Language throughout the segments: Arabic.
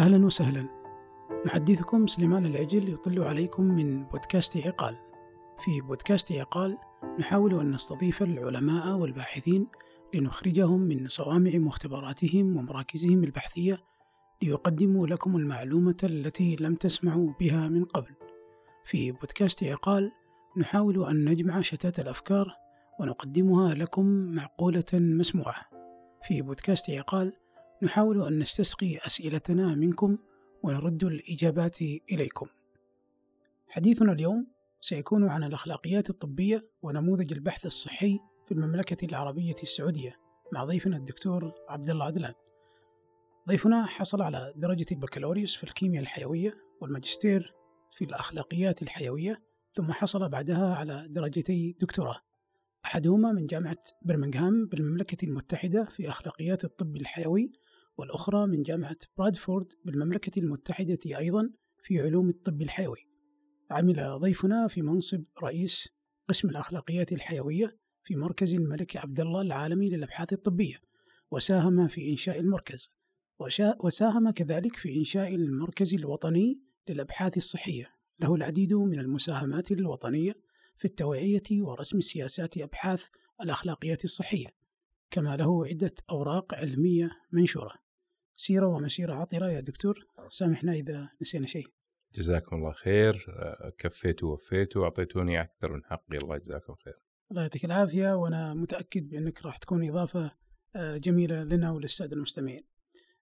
أهلا وسهلا. محدثكم سليمان العجل يطل عليكم من بودكاست عقال. في بودكاست عقال نحاول أن نستضيف العلماء والباحثين لنخرجهم من صوامع مختبراتهم ومراكزهم البحثية ليقدموا لكم المعلومة التي لم تسمعوا بها من قبل. في بودكاست عقال نحاول أن نجمع شتات الأفكار ونقدمها لكم معقولة مسموعة. في بودكاست عقال نحاول أن نستسقي أسئلتنا منكم ونرد الإجابات إليكم. حديثنا اليوم سيكون عن الأخلاقيات الطبية ونموذج البحث الصحي في المملكة العربية السعودية مع ضيفنا الدكتور عبد الله عدلان. ضيفنا حصل على درجة البكالوريوس في الكيمياء الحيوية والماجستير في الأخلاقيات الحيوية ثم حصل بعدها على درجتي دكتوراه أحدهما من جامعة برمنغهام بالمملكة المتحدة في أخلاقيات الطب الحيوي والأخرى من جامعة برادفورد بالمملكة المتحدة أيضا في علوم الطب الحيوي. عمل ضيفنا في منصب رئيس قسم الأخلاقيات الحيوية في مركز الملك عبد الله العالمي للأبحاث الطبية وساهم في إنشاء المركز. وساهم كذلك في إنشاء المركز الوطني للأبحاث الصحية. له العديد من المساهمات الوطنية في التوعية ورسم سياسات أبحاث الأخلاقيات الصحية كما له عدة أوراق علمية منشورة. سيرة ومسيرة عطرة. يا دكتور سامحنا إذا نسينا شيء. جزاكم الله خير. كفيتوا ووفيتوا وأعطيتوني أكثر من حقي. الله يجزاكم خير. الله يعطيك العافية وأنا متأكد بأنك راح تكون إضافة جميلة لنا وللسادة المستمعين.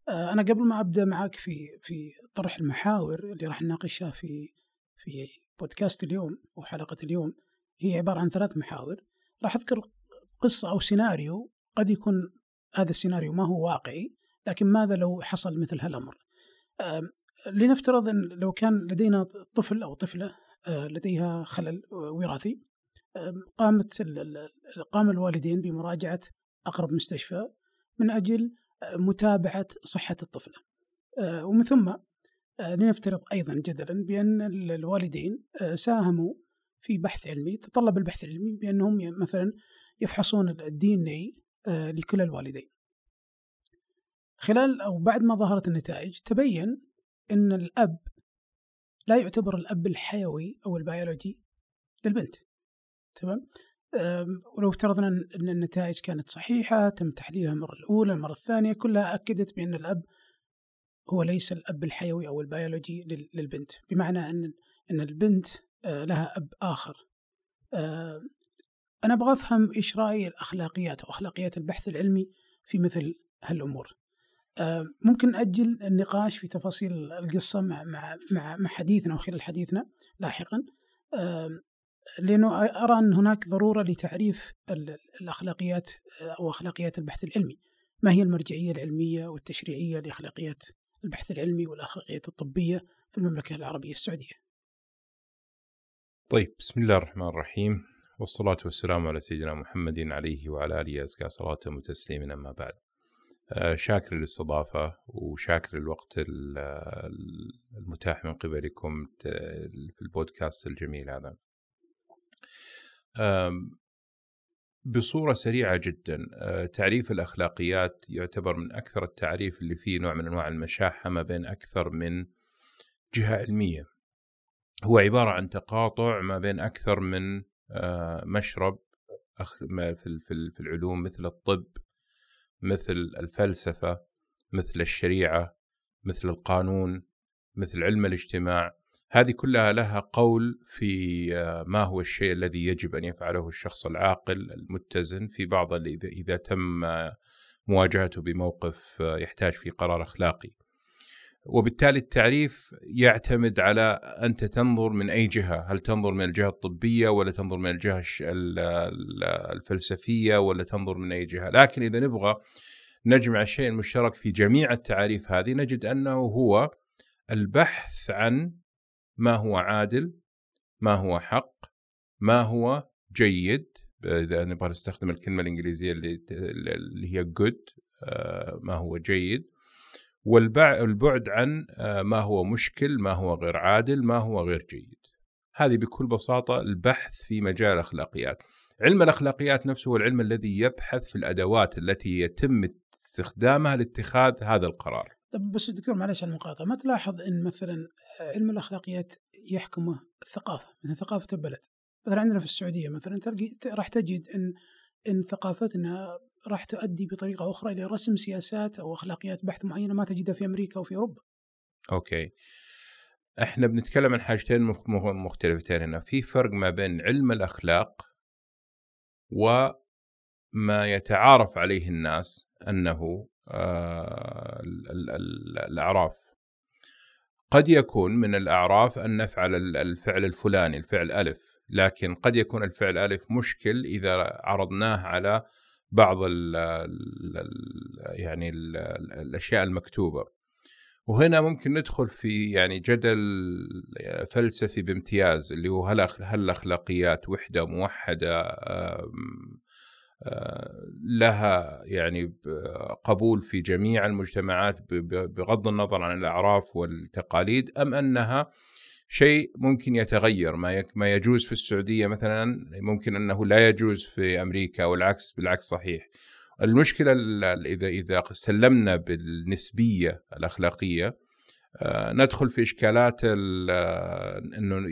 أنا قبل ما أبدأ معك في في طرح المحاور اللي راح نناقشها في في بودكاست اليوم وحلقة اليوم هي عبارة عن ثلاث محاور. راح أذكر قصة أو سيناريو قد يكون هذا السيناريو ما هو واقعي لكن ماذا لو حصل مثل هالأمر؟ لنفترض أن لو كان لدينا طفل أو طفلة لديها خلل وراثي قامت قام الوالدين بمراجعة أقرب مستشفى من أجل متابعة صحة الطفلة ومن ثم لنفترض أيضا جدلا بأن الوالدين ساهموا في بحث علمي تطلب البحث العلمي بأنهم مثلا يفحصون ال DNA لكلا الوالدين. خلال أو بعد ما ظهرت النتائج تبين أن الأب لا يعتبر الأب الحيوي أو البيولوجي للبنت. تمام؟ ولو افترضنا أن النتائج كانت صحيحة تم تحليلها المرة الأولى المرة الثانية كلها أكدت بأن الأب هو ليس الأب الحيوي أو البيولوجي للبنت. بمعنى أن أن البنت لها أب آخر. أنا أبغى أفهم إيش رأي الأخلاقيات أو أخلاقيات البحث العلمي في مثل هالأمور. ممكن نأجل النقاش في تفاصيل القصة مع مع مع, مع حديثنا وخلال حديثنا لاحقا. لأنه أرى أن هناك ضرورة لتعريف الأخلاقيات أو أخلاقيات البحث العلمي. ما هي المرجعية العلمية والتشريعية لأخلاقيات البحث العلمي والأخلاقيات الطبية في المملكة العربية السعودية؟ طيب بسم الله الرحمن الرحيم. والصلاة والسلام على سيدنا محمد عليه وعلى آله أزكى صلاة وتسليما أما بعد. شاكر للاستضافة وشاكر الوقت المتاح من قبلكم في البودكاست الجميل هذا. بصورة سريعة جدا تعريف الأخلاقيات يعتبر من أكثر التعريف اللي فيه نوع من أنواع المشاحة ما بين أكثر من جهة علمية. هو عبارة عن تقاطع ما بين أكثر من مشرب في العلوم مثل الطب مثل الفلسفة مثل الشريعة مثل القانون مثل علم الاجتماع هذه كلها لها قول في ما هو الشيء الذي يجب أن يفعله الشخص العاقل المتزن في بعض إذا تم مواجهته بموقف يحتاج فيه قرار أخلاقي. وبالتالي التعريف يعتمد على أنت تنظر من أي جهة، هل تنظر من الجهة الطبية ولا تنظر من الجهة الفلسفية ولا تنظر من أي جهة، لكن إذا نبغى نجمع الشيء المشترك في جميع التعاريف هذه نجد أنه هو البحث عن ما هو عادل ما هو حق ما هو جيد. إذا نبغى نستخدم الكلمة الإنجليزية اللي هي good ما هو جيد. والبعد عن ما هو مشكل ما هو غير عادل ما هو غير جيد. هذه بكل بساطة البحث في مجال الأخلاقيات. علم الأخلاقيات نفسه هو العلم الذي يبحث في الأدوات التي يتم استخدامها لاتخاذ هذا القرار. طب بس دكتور معلش على المقاطعة ما تلاحظ أن مثلا علم الأخلاقيات يحكمه الثقافة مثل ثقافة البلد؟ مثلا عندنا في السعودية مثلا تلقي راح تجد أن أن ثقافتنا راح تؤدي بطريقة أخرى إلى رسم سياسات أو أخلاقيات بحث معينة ما تجدها في أمريكا وفي أوروبا. أوكي. إحنا بنتكلم عن حاجتين مخ- مخ- مختلفتين هنا. في فرق ما بين علم الأخلاق وما يتعارف عليه الناس أنه آه، ال- ال- ال- الأعراف. قد يكون من الأعراف ان نفعل ال- الفعل الفلاني الفعل ألف لكن قد يكون الفعل ألف مشكل إذا عرضناه على بعض ال ال يعني ال الأشياء المكتوبة. وهنا ممكن ندخل في يعني جدل فلسفي بامتياز اللي هو هل هل الأخلاقيات وحدة موحدة لها يعني قبول في جميع المجتمعات بغض النظر عن الأعراف والتقاليد أم أنها شيء ممكن يتغير. ما ما يجوز في السعودية مثلا ممكن أنه لا يجوز في أمريكا والعكس بالعكس صحيح. المشكلة ال- ال- إذا إذا سلمنا بالنسبية الأخلاقية آه، ندخل في إشكالات ال- إنه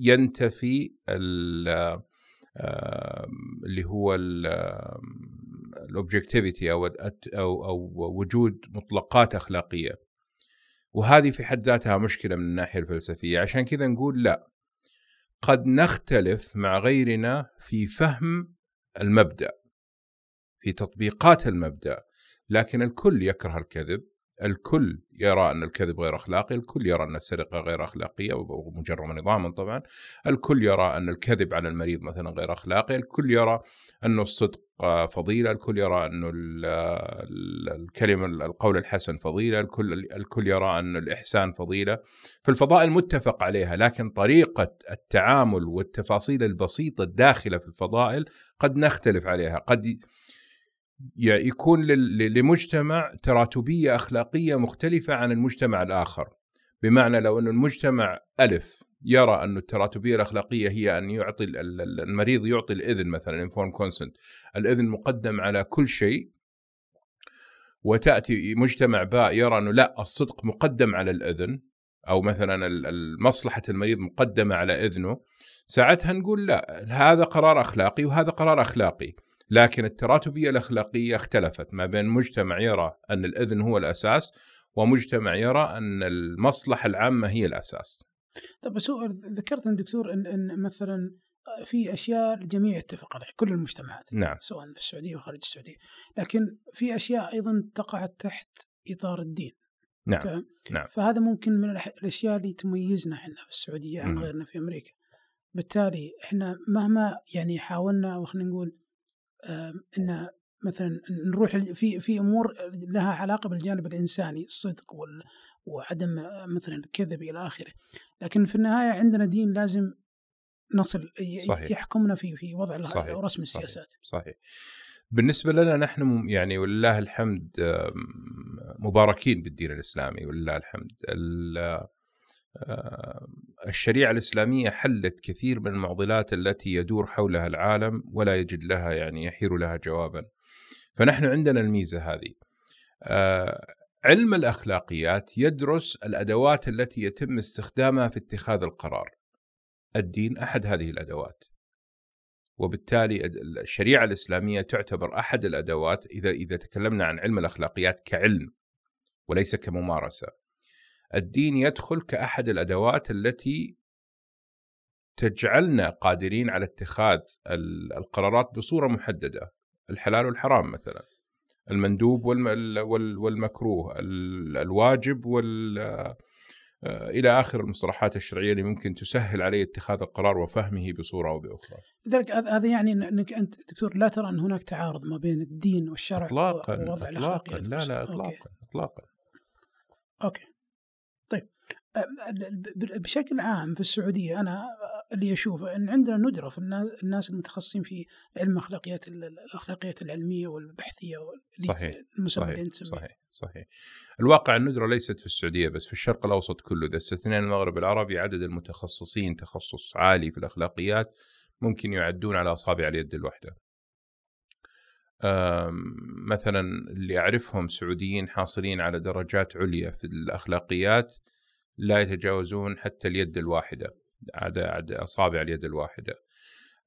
ينتفي آه، اللي هو الاوبجكتيفيتي أو أو أو وجود مطلقات أخلاقية. وهذه في حد ذاتها مشكلة من الناحية الفلسفية. عشان كذا نقول لا قد نختلف مع غيرنا في فهم المبدأ في تطبيقات المبدأ لكن الكل يكره الكذب. الكل يرى أن الكذب غير أخلاقي، الكل يرى أن السرقة غير أخلاقية ومجرمه نظاما طبعا، الكل يرى أن الكذب على المريض مثلا غير أخلاقي، الكل يرى انه الصدق فضيلة، الكل يرى انه ال- ال- الكلمة القول الحسن فضيلة، الكل الكل يرى أن الإحسان فضيلة، فالفضائل متفق عليها، لكن طريقة التعامل والتفاصيل البسيطة الداخلة في الفضائل قد نختلف عليها، قد يكون لمجتمع تراتبية أخلاقية مختلفة عن المجتمع الآخر. بمعنى لو أن المجتمع ألف يرى أن التراتبية الأخلاقية هي أن يعطي ال- ال- المريض يعطي الإذن مثلا informed consent. الإذن مقدم على كل شيء وتأتي مجتمع باء يرى أنه لا الصدق مقدم على الإذن أو مثلا مصلحة المريض مقدمة على إذنه ساعتها نقول لا هذا قرار أخلاقي وهذا قرار أخلاقي. لكن التراتبية الأخلاقية اختلفت ما بين مجتمع يرى أن الإذن هو الأساس ومجتمع يرى أن المصلحة العامة هي الأساس طب بس ذكرت أن دكتور أن أن مثلا في أشياء الجميع يتفق عليها كل المجتمعات نعم سواء في السعودية وخارج السعودية لكن في أشياء أيضا تقع تحت إطار الدين نعم تمام؟ نعم. فهذا ممكن من الأشياء اللي تميزنا إحنا في السعودية عن. غيرنا في أمريكا بالتالي إحنا مهما يعني حاولنا أو خلينا نقول إن مثلا نروح في في أمور لها علاقة بالجانب الإنساني الصدق وال وعدم مثلا الكذب إلى آخره لكن في النهاية عندنا دين لازم نصل صحيح. يحكمنا في في وضع صحيح. ورسم صحيح. السياسات صحيح بالنسبة لنا نحن يعني ولله الحمد مباركين بالدين الإسلامي ولله الحمد الشريعة الإسلامية حلت كثير من المعضلات التي يدور حولها العالم ولا يجد لها يعني يحير لها جوابا. فنحن عندنا الميزة هذه. آه، علم الأخلاقيات يدرس الأدوات التي يتم استخدامها في اتخاذ القرار. الدين أحد هذه الأدوات. وبالتالي الشريعة الإسلامية تعتبر أحد الأدوات إذا إذا تكلمنا عن علم الأخلاقيات كعلم وليس كممارسة. الدين يدخل كأحد الأدوات التي تجعلنا قادرين على اتخاذ ال- القرارات بصورة محددة. الحلال والحرام مثلا. المندوب والم- وال- والمكروه. ال- الواجب وال آه، إلى آخر المصطلحات الشرعية اللي ممكن تسهل عليه اتخاذ القرار وفهمه بصورة أو بأخرى. لذلك هذا يعني إنك أنت دكتور لا ترى أن هناك تعارض ما بين الدين والشرع اطلاقا ووضع اطلاقا. لا لا أوكي. اطلاقا اطلاقا. أوكي. بشكل عام في السعودية أنا اللي أشوفه إن عندنا ندرة في النا- الناس المتخصصين في علم اخلاقيات ال- الأخلاقيات العلمية والبحثية وال- صحيح. صحيح. صحيح صحيح الواقع الندرة ليست في السعودية بس في الشرق الأوسط كله إذا استثنينا المغرب العربي عدد المتخصصين تخصص عالي في الأخلاقيات ممكن يعدون على أصابع اليد الواحدة مثلا اللي أعرفهم سعوديين حاصلين على درجات عليا في الأخلاقيات لا يتجاوزون حتى اليد الواحدة. عدد أصابع اليد الواحدة.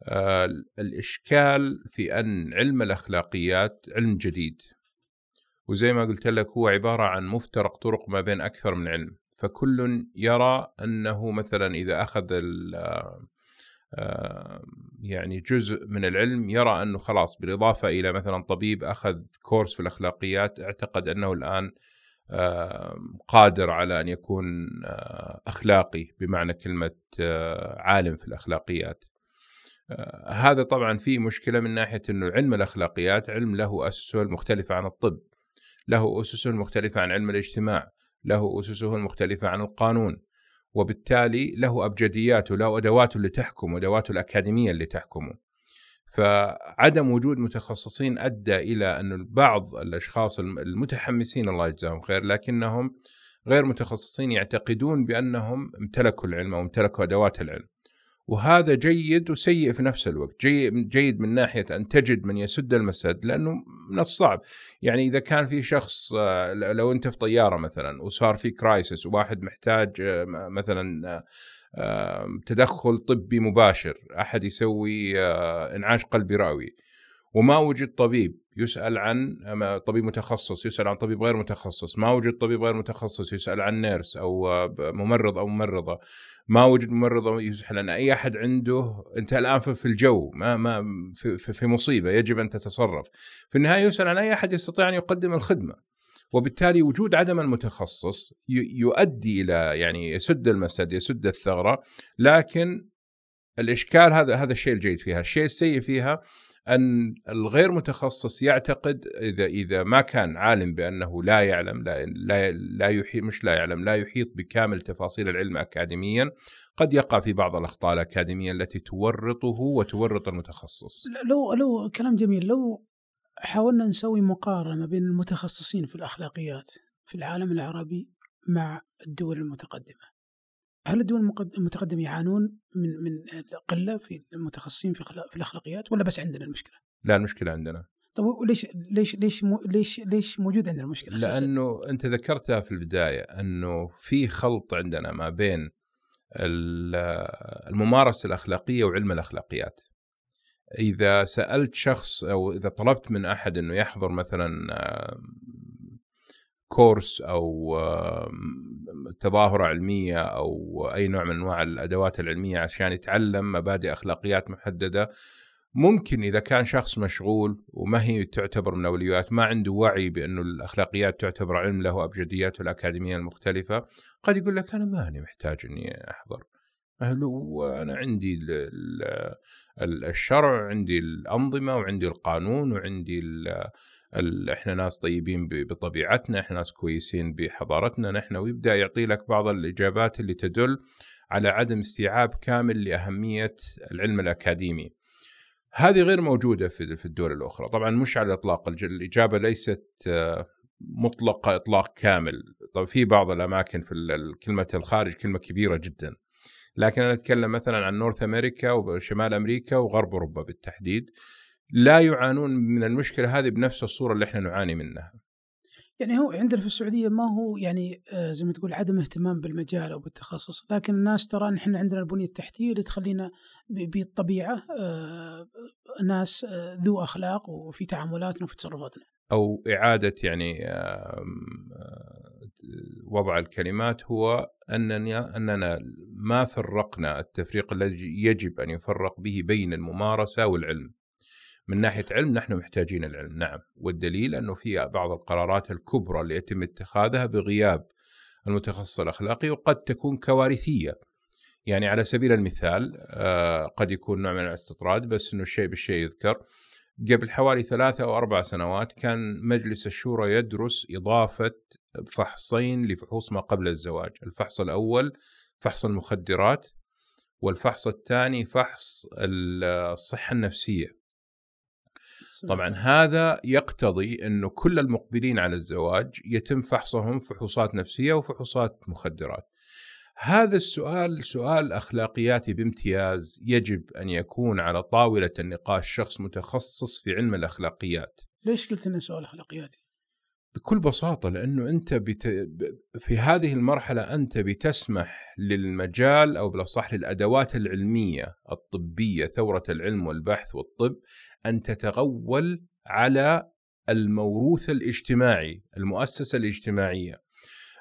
آه، الإشكال في أن علم الأخلاقيات علم جديد. وزي ما قلت لك هو عبارة عن مفترق طرق ما بين أكثر من علم. فكل يرى أنه مثلا إذا أخذ آه، يعني جزء من العلم يرى أنه خلاص بالإضافة إلى مثلا طبيب أخذ كورس في الأخلاقيات اعتقد أنه الآن قادر على أن يكون أخلاقي بمعنى كلمة عالم في الأخلاقيات. هذا طبعا فيه مشكلة من ناحية إنه علم الأخلاقيات علم له أسسه المختلفة عن الطب. له أسسه المختلفة عن علم الاجتماع، له أسسه المختلفة عن القانون. وبالتالي له أبجدياته له أدواته اللي تحكم أدواته الأكاديمية اللي تحكمه فعدم وجود متخصصين أدى إلى أن بعض الأشخاص المتحمسين الله يجزاهم خير لكنهم غير متخصصين يعتقدون بأنهم امتلكوا العلم أو امتلكوا أدوات العلم. وهذا جيد وسيء في نفس الوقت جيد, جيد من ناحية أن تجد من يسد المسد لأنه من الصعب يعني إذا كان في شخص آه، لو أنت في طيارة مثلا وصار في كرايسس وواحد محتاج آه، مثلا آه، تدخل طبي مباشر. أحد يسوي إنعاش قلبي رئوي وما وجد طبيب يسأل عن طبيب متخصص يسأل عن طبيب غير متخصص. ما وجد طبيب غير متخصص يسأل عن نيرس أو ممرض أو ممرضة. ما وجد ممرضة يسأل عن أي أحد عنده. أنت الآن في الجو ما ما في, في مصيبة يجب أن تتصرف. في النهاية يسأل عن أي أحد يستطيع أن يقدم الخدمة. وبالتالي وجود عدم المتخصص يؤدي إلى يعني يسد المسد يسد الثغرة لكن الإشكال هذا هذا الشيء الجيد فيها الشيء السيء فيها أن الغير متخصص يعتقد إذا إذا ما كان عالم بأنه لا يعلم لا لا, لا يحيط مش لا يعلم لا يحيط بكامل تفاصيل العلم اكاديميا قد يقع في بعض الأخطاء الأكاديمية التي تورطه وتورط المتخصص. لو لو كلام جميل لو حاولنا نسوي مقارنة ما بين المتخصصين في الأخلاقيات في العالم العربي مع الدول المتقدمة. هل الدول المتقدمة يعانون من من قلة في المتخصصين في في الأخلاقيات ولا بس عندنا المشكلة؟ لا المشكلة عندنا. طيب ليش ليش ليش ليش ليش موجود عندنا المشكلة أساسا؟ لأنه أنت ذكرتها في البداية أنه في خلط عندنا ما بين الممارسة الأخلاقية وعلم الأخلاقيات. إذا سألت شخص أو إذا طلبت من أحد إنه يحضر مثلا كورس أو تظاهرة علمية أو أي نوع من أنواع الأدوات العلمية عشان يتعلم مبادئ أخلاقيات محددة ممكن إذا كان شخص مشغول وما هي تعتبر من أولويات ما عنده وعي بانه الأخلاقيات تعتبر علم له ابجدياته الأكاديمية المختلفة قد يقول لك أنا ماني محتاج إني أحضر. وأنا عندي الشرع عندي الأنظمة وعندي القانون وعندي إحنا ناس طيبين بطبيعتنا إحنا ناس كويسين بحضارتنا نحن ويبدأ يعطي لك بعض الإجابات اللي تدل على عدم استيعاب كامل لأهمية العلم الأكاديمي. هذه غير موجودة في الدول الأخرى. طبعا مش على الإطلاق الإجابة ليست آه، مطلقة إطلاق كامل. طبعا في بعض الأماكن في كلمة الخارج كلمة كبيرة جدا. لكن أنا أتكلم مثلا عن نورث أمريكا وشمال أمريكا وغرب أوروبا بالتحديد لا يعانون من المشكلة هذه بنفس الصورة اللي إحنا نعاني منها. يعني هو عندنا في السعودية ما هو يعني آه، زي ما تقول عدم اهتمام بالمجال أو بالتخصص، لكن الناس ترى إن إحنا عندنا البنية التحتية اللي تخلينا بالطبيعة آه، ناس آه، ذو أخلاق وفي تعاملاتنا وفي تصرفاتنا. أو إعادة يعني وضع الكلمات هو اننا أننا ما فرقنا التفريق الذي يجب أن يفرق به بين الممارسة والعلم. من ناحية علم نحن محتاجين العلم نعم. والدليل أنه في بعض القرارات الكبرى اللي يتم اتخاذها بغياب المتخصص الأخلاقي وقد تكون كوارثية. يعني على سبيل المثال آه، قد يكون نوع من الاستطراد بس إنه الشيء بالشيء يذكر. قبل حوالي ثلاثة أو أربع سنوات كان مجلس الشورى يدرس إضافة فحصين لفحوص ما قبل الزواج الفحص الأول فحص المخدرات والفحص الثاني فحص الصحة النفسية طبعا هذا يقتضي إنه كل المقبلين على الزواج يتم فحصهم فحوصات نفسية وفحوصات مخدرات. هذا السؤال سؤال أخلاقياتي بامتياز يجب أن يكون على طاولة النقاش شخص متخصص في علم الأخلاقيات. ليش قلت إنه سؤال أخلاقياتي؟ بكل بساطة لأنه أنت بت... في هذه المرحلة أنت بتسمح للمجال أو بالأصح للأدوات العلمية الطبية ثورة العلم والبحث والطب أن تتغول على الموروث الاجتماعي، المؤسسة الاجتماعية.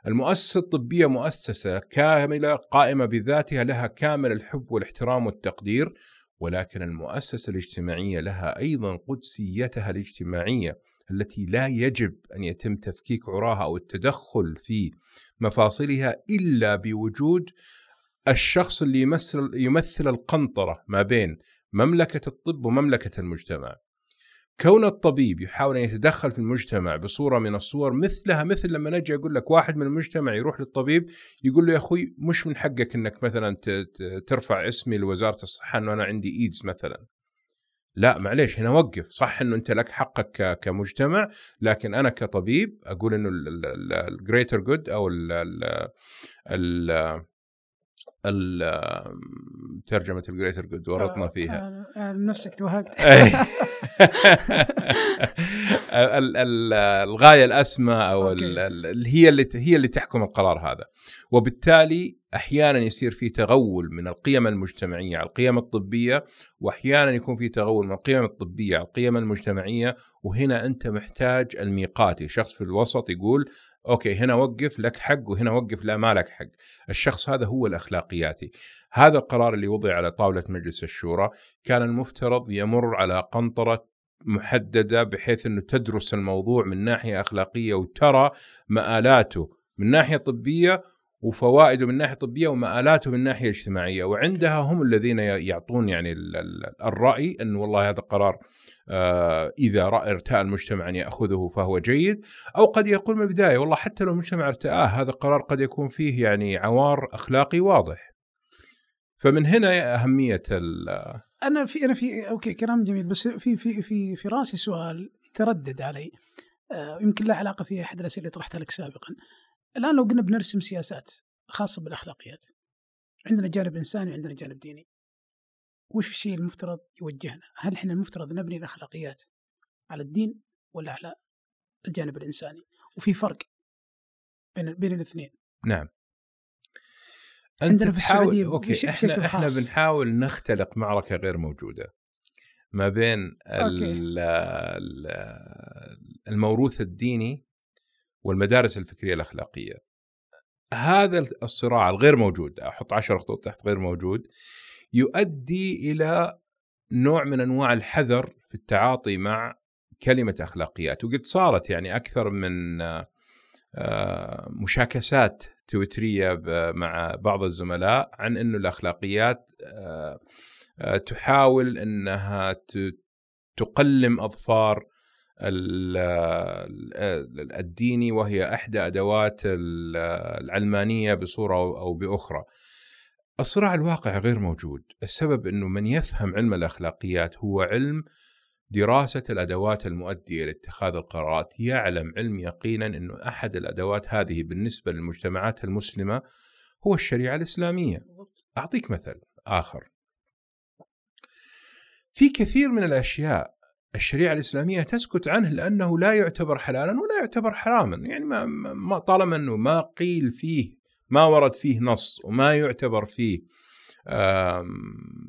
المؤسسة الطبية مؤسسة كاملة قائمة بذاتها لها كامل الحب والاحترام والتقدير ولكن المؤسسة الاجتماعية لها أيضا قدسيتها الاجتماعية التي لا يجب أن يتم تفكيك عراها أو التدخل في مفاصلها إلا بوجود الشخص اللي يمثل, يمثل القنطرة ما بين مملكة الطب ومملكة المجتمع. كون الطبيب يحاول أن يتدخل في المجتمع بصورة من الصور مثلها مثل لما نجي أقول لك واحد من المجتمع يروح للطبيب يقول له يا أخوي مش من حقك إنك مثلا ترفع اسمي لوزارة الصحة إنه أنا عندي إيدز مثلا. لا معليش هنا وقف صح إنه أنت لك حقك كمجتمع لكن أنا كطبيب أقول إنه ال greater good أو ال ترجمة ال greater good ورطنا آه، فيها. آه، آه، نفسك توهقت. الغاية الأسمى أو اللي هي اللي هي اللي تحكم القرار هذا. وبالتالي أحيانا يصير في تغول من القيم المجتمعية على القيم الطبية وأحيانا يكون في تغول من القيم الطبية على القيم المجتمعية وهنا أنت محتاج الميقاتي شخص في الوسط يقول أوكي هنا وقف لك حق وهنا وقف لا ما لك حق. الشخص هذا هو الأخلاقياتي. هذا القرار اللي وضع على طاولة مجلس الشورى كان المفترض يمر على قنطرة محددة بحيث أنه تدرس الموضوع من ناحية أخلاقية وترى مآلاته من ناحية طبية وفوائده من ناحية طبية ومآلاته من ناحية اجتماعية وعندها هم الذين يعطون يعني الرأي إن والله هذا قرار آه، إذا رأى ارتاء المجتمع أن يأخذه فهو جيد أو قد يقول من البداية والله حتى لو المجتمع ارتآه هذا القرار قد يكون فيه يعني عوار أخلاقي واضح. فمن هنا أهمية ال أنا في أنا في أوكي كلام جميل بس في في في في رأسي سؤال يتردد علي آه، يمكن له علاقة في أحد الأسئلة اللي طرحتها لك سابقا. الآن لو قلنا بنرسم سياسات خاصة بالأخلاقيات عندنا جانب إنساني وعندنا جانب ديني وش الشيء المفترض يوجهنا؟ هل إحنا المفترض نبني الأخلاقيات على الدين ولا على الجانب الإنساني؟ وفي فرق بين بين الاثنين. نعم. أنت عندنا في السعودية أوكي إحنا إحنا بنحاول نختلق معركة غير موجودة ما بين الموروث الديني والمدارس الفكرية الأخلاقية. هذا الصراع الغير موجود أحط عشر خطوط تحت غير موجود يؤدي إلى نوع من أنواع الحذر في التعاطي مع كلمة أخلاقيات وقد صارت يعني أكثر من آه، مشاكسات تويترية مع بعض الزملاء عن إنه الأخلاقيات آه، آه، تحاول إنها تقلم أظفار الديني وهي إحدى أدوات العلمانية بصورة أو بأخرى. الصراع الواقع غير موجود. السبب أنه من يفهم علم الأخلاقيات هو علم دراسة الأدوات المؤدية لاتخاذ القرارات. يعلم علم يقينا أنه أحد الأدوات هذه بالنسبة للمجتمعات المسلمة هو الشريعة الإسلامية. أعطيك مثل آخر. في كثير من الأشياء الشريعة الإسلامية تسكت عنه لأنه لا يعتبر حلالا ولا يعتبر حراما يعني ما طالما أنه ما قيل فيه ما ورد فيه نص وما يعتبر فيه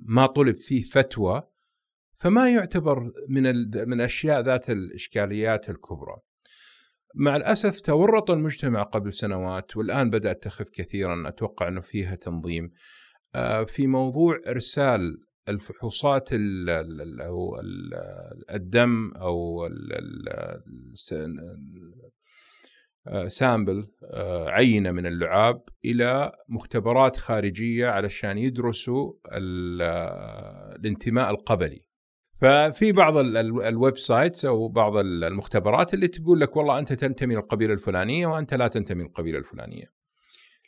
ما طلب فيه فتوى فما يعتبر من من الاشياء ذات الإشكاليات الكبرى. مع الأسف تورط المجتمع قبل سنوات والآن بدأت تخف كثيرا أتوقع أنه فيها تنظيم آه، في موضوع إرسال الفحوصات الدم أو sample آه، آه، عينة من اللعاب إلى مختبرات خارجية علشان يدرسوا آه، الانتماء القبلي. ففي بعض ال websites أو بعض المختبرات اللي تقول لك والله أنت تنتمي للقبيلة الفلانية وأنت لا تنتمي للقبيلة الفلانية.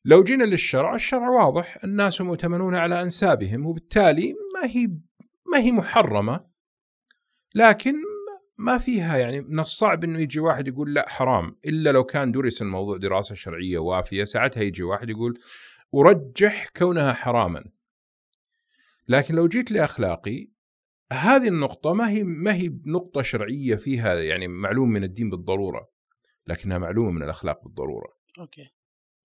لو جينا للشرع، الشرع واضح الناس مؤتمنون على أنسابهم وبالتالي ما هي ما هي محرمة لكن ما فيها يعني من الصعب إنه يجي واحد يقول لا حرام إلا لو كان درس الموضوع دراسة شرعية وافية ساعتها يجي واحد يقول ورجح كونها حراما لكن لو جيت لأخلاقي هذه النقطة ما هي ما هي نقطة شرعية فيها يعني معلوم من الدين بالضرورة لكنها معلومة من الأخلاق بالضرورة. أوكي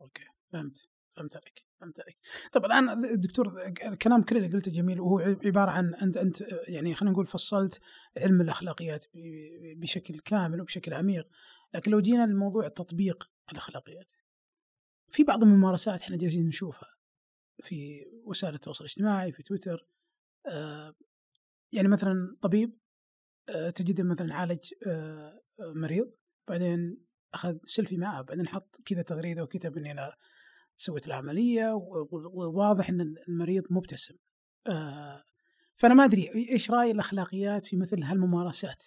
أوكي فهمت فهمت عليك فهمت عليك. طب الآن دكتور الكلام كله اللي قلته جميل وهو عبارة عن أنت أنت يعني خلينا نقول فصلت علم الأخلاقيات بشكل كامل وبشكل عميق، لكن لو جينا لموضوع تطبيق الأخلاقيات في بعض الممارسات إحنا جالسين نشوفها في وسائل التواصل الاجتماعي في تويتر آه يعني مثلا طبيب آه تجده مثلا عالج آه مريض بعدين أخذ سيلفي معه بعدين حط كذا تغريدة وكتب إني أنا سويت العملية وواضح إن المريض مبتسم. آه فأنا ما أدري إيش رأي الأخلاقيات في مثل هالممارسات؟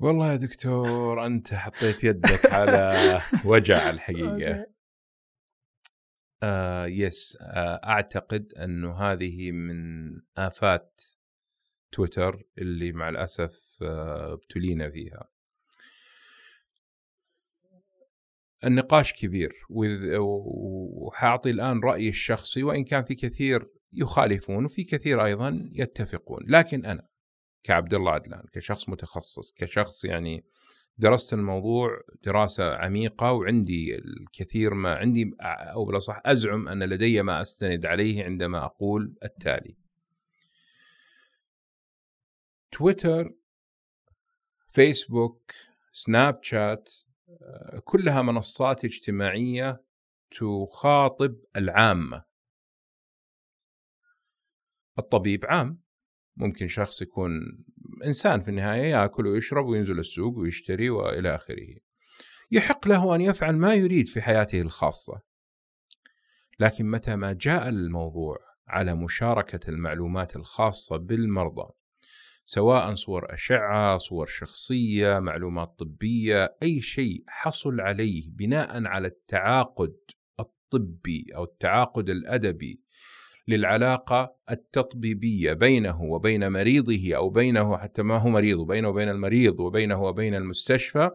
والله يا دكتور أنت حطيت يدك على وجع الحقيقة. آه yes آه أعتقد أنه هذه من آفات تويتر اللي مع الأسف آه ابتلينا فيها. النقاش كبير وحاعطي الآن رأيي الشخصي وإن كان في كثير يخالفون وفي كثير أيضا يتفقون. لكن أنا كعبد الله عدلان كشخص متخصص كشخص يعني درست الموضوع دراسة عميقة وعندي الكثير ما عندي أو بالأصح أزعم أن لدي ما أستند عليه عندما أقول التالي. تويتر فيسبوك سناب شات كلها منصات اجتماعية تخاطب العامة الطبيب عام ممكن شخص يكون إنسان في النهاية يأكل ويشرب وينزل السوق ويشتري وإلى آخره. يحق له أن يفعل ما يريد في حياته الخاصة. لكن متى ما جاء الموضوع على مشاركة المعلومات الخاصة بالمرضى سواء صور أشعة، صور شخصية، معلومات طبية، أي شيء حصل عليه بناء على التعاقد الطبي أو التعاقد الأدبي للعلاقة التطبيبية بينه وبين مريضه أو بينه حتى ما هو مريض بينه وبين المريض وبينه وبين المستشفى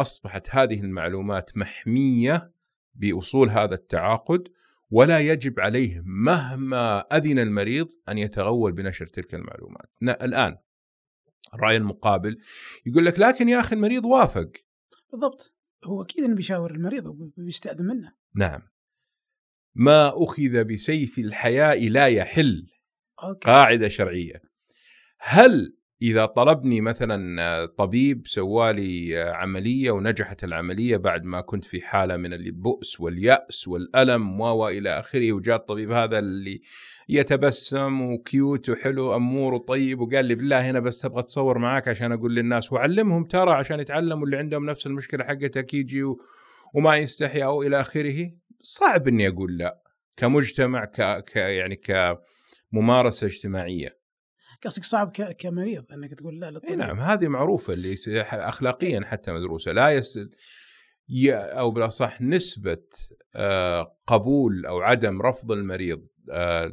أصبحت هذه المعلومات محمية بأصول هذا التعاقد ولا يجب عليه مهما أذن المريض أن يتغول بنشر تلك المعلومات. الآن الرأي المقابل يقول لك لكن يا أخي المريض وافق. بالضبط. هو أكيد أنه بيشاور المريض وبيستأذن منه. نعم. ما أخذ بسيف الحياء لا يحل. أوكي. قاعدة شرعية. هل إذا طلبني مثلا طبيب سوالي عملية ونجحت العملية بعد ما كنت في حالة من البؤس واليأس والألم وإلى آخره وجاء الطبيب هذا اللي يتبسم وكيوت وحلو أمور وطيب وقال لي بالله هنا بس أبغى أتصور معاك عشان أقول للناس وأعلمهم ترى عشان يتعلموا اللي عندهم نفس المشكلة حقتك يجي وما يستحي أو إلى آخره صعب إني أقول لا كمجتمع. ك... يعني كممارسة اجتماعية قصدك صعب. كمريض إنك تقول لا للطبيب نعم هذه معروفة اللي اخلاقيا حتى مدروسة لا يس. أو بالأصح نسبة آه، قبول أو عدم رفض المريض آه،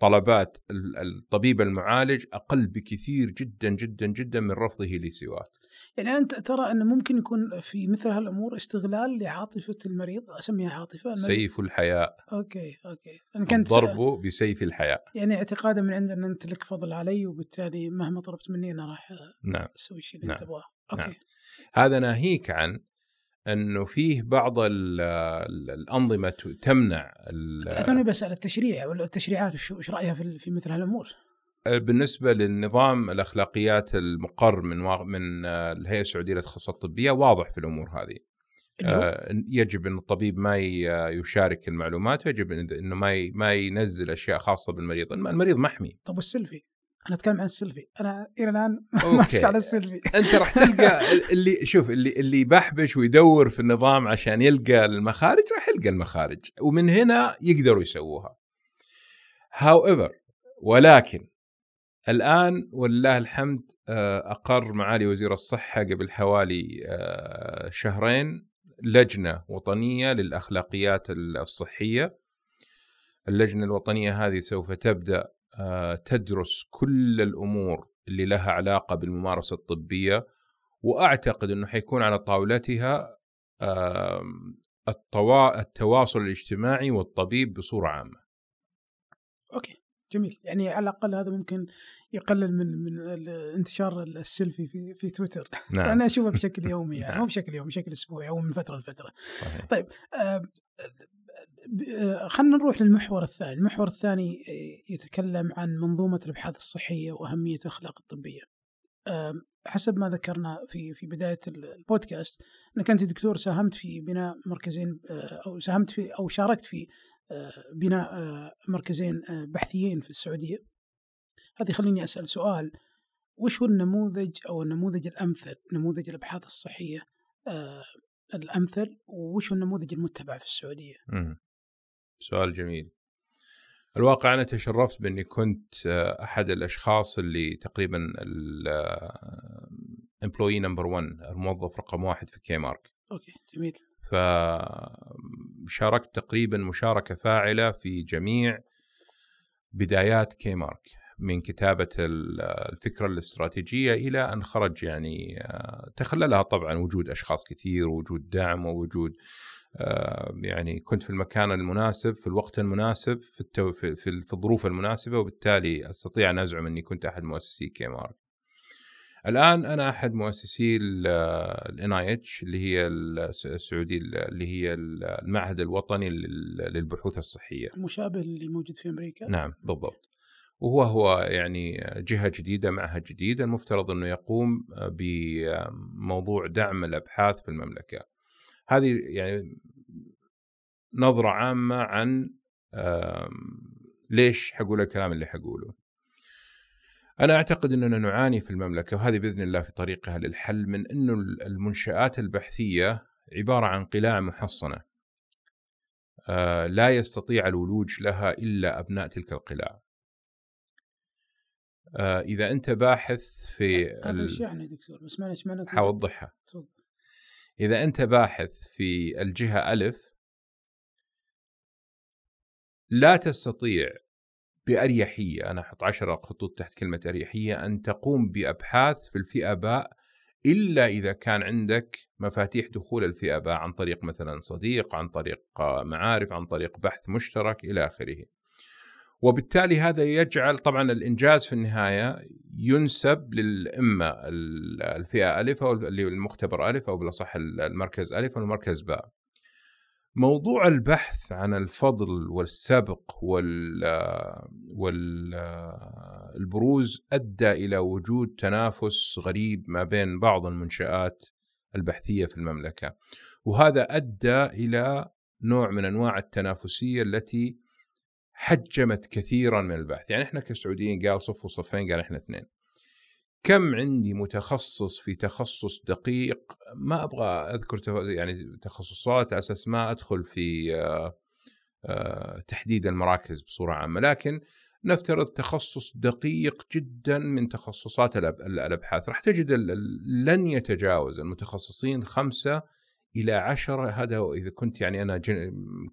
طلبات الطبيب المعالج أقل بكثير جدا جدا جدا من رفضه لسواه. يعني انت ترى أنه ممكن يكون في مثل هالأمور استغلال لعاطفة المريض أسميها عاطفة المريض. سيف الحياء أوكي أوكي أنا كنت الضرب بسيف الحياء يعني اعتقادا من عندنا ان أنت لك فضل علي وبالتالي مهما طلبت مني أنا راح نعم أسوي الشيء اللي نعم. تبغاه أوكي نعم. هذا ناهيك عن أنه فيه بعض الأنظمة تمنع توني بسال التشريع ولا التشريعات وش رأيها في مثل هالأمور؟ بالنسبة للنظام الأخلاقيات المقر من من الهيئة السعودية للتخصصات الطبية واضح في الأمور هذه. آه يجب إن الطبيب ما يشارك المعلومات ويجب إنه ما ما ينزل أشياء خاصة بالمريض، المريض محمي. طب والسيلفي؟ أنا أتكلم عن السيلفي، أنا إلى الآن ماسك على السيلفي. أنت راح تلقى اللي شوف اللي اللي بحبش ويدور في النظام عشان يلقى المخارج راح يلقى المخارج ومن هنا يقدروا يسووها. however ولكن الآن ولله الحمد آه، أقر معالي وزير الصحة قبل حوالي آه، شهرين لجنة وطنية للأخلاقيات الصحية. اللجنة الوطنية هذه سوف تبدأ آه، تدرس كل الأمور اللي لها علاقة بالممارسة الطبية وأعتقد إنه حيكون على طاولتها التوا... التواصل الاجتماعي والطبيب بصورة عامة. okay جميل. يعني على الأقل هذا ممكن يقلل من من انتشار السيلفي في في تويتر. نعم. أنا أشوفه بشكل يومي يعني مو بشكل يومي بشكل أسبوعي أو من فترة لفترة. صحيح. طيب آه خلينا نروح للمحور الثاني. المحور الثاني يتكلم عن منظومة الأبحاث الصحية وأهمية الأخلاق الطبية. حسب ما ذكرنا في في بداية البودكاست أنك أنت دكتور ساهمت في بناء مركزين آه، أو ساهمت في أو شاركت في آه، بناء آه، مركزين بحثيين في السعودية. هذه خليني أسأل سؤال. وش هو النموذج أو النموذج الأمثل نموذج الأبحاث الصحية الأمثل وش هو النموذج المتبع في السعودية؟ سؤال جميل. الواقع أنا تشرفت بأني كنت آه، أحد الأشخاص اللي تقريبا ال employee number 1 الموظف رقم واحد في كي مارك أوكي جميل. فشاركت تقريبا مشاركة فاعلة في جميع بدايات كيمارك من كتابة الفكرة الاستراتيجية إلى أن خرج يعني آه، تخللها طبعا وجود أشخاص كثير ووجود دعم ووجود آه، يعني كنت في المكان المناسب في الوقت المناسب في التو في, في, الظروف المناسبة وبالتالي أستطيع أن أزعم أني كنت أحد مؤسسي كيمارك. الآن أنا أحد مؤسسي ال NIH اللي هي السعودي اللي هي المعهد الوطني للبحوث الصحية. مشابه اللي موجود في أمريكا؟ نعم بالضبط. وهو هو يعني جهة جديدة معهد جديد المفترض إنه يقوم بموضوع دعم الأبحاث في المملكة. هذه يعني نظرة عامة عن ليش حقول الكلام اللي حقوله أنا أعتقد أننا نعاني في المملكة وهذه بإذن الله في طريقها للحل من أنه المنشآت البحثية عبارة عن قلاع محصنة. آه، لا يستطيع الولوج لها إلا أبناء تلك القلاع. آه، إذا أنت باحث في هذا يعني دكتور بس معلش معناته حوضحها. إذا أنت باحث في الجهة ألف لا تستطيع بأريحية. أنا أحط عشرة خطوط تحت كلمة أريحية. أن تقوم بأبحاث في الفئة باء إلا إذا كان عندك مفاتيح دخول الفئة باء عن طريق مثلا صديق عن طريق معارف عن طريق بحث مشترك إلى آخره. وبالتالي هذا يجعل طبعا الإنجاز في النهاية ينسب للإما الفئة ألف أو اللي المختبر ألف أو بالأصح المركز ألف أو المركز باء. موضوع البحث عن الفضل والسبق وال والبروز أدى إلى وجود تنافس غريب ما بين بعض المنشآت البحثية في المملكة. وهذا أدى إلى نوع من أنواع التنافسية التي حجمت كثيرا من البحث. يعني إحنا كسعوديين قال صف وصفين قال إحنا اثنين. كم عندي متخصص في تخصص دقيق؟ ما أبغى أذكر يعني تخصصات على أساس ما أدخل في آه، آه، تحديد المراكز بصورة عامة لكن نفترض تخصص دقيق جدا من تخصصات الأبحاث. راح تجد لن يتجاوز المتخصصين خمسة إلى عشرة هذا إذا كنت يعني أنا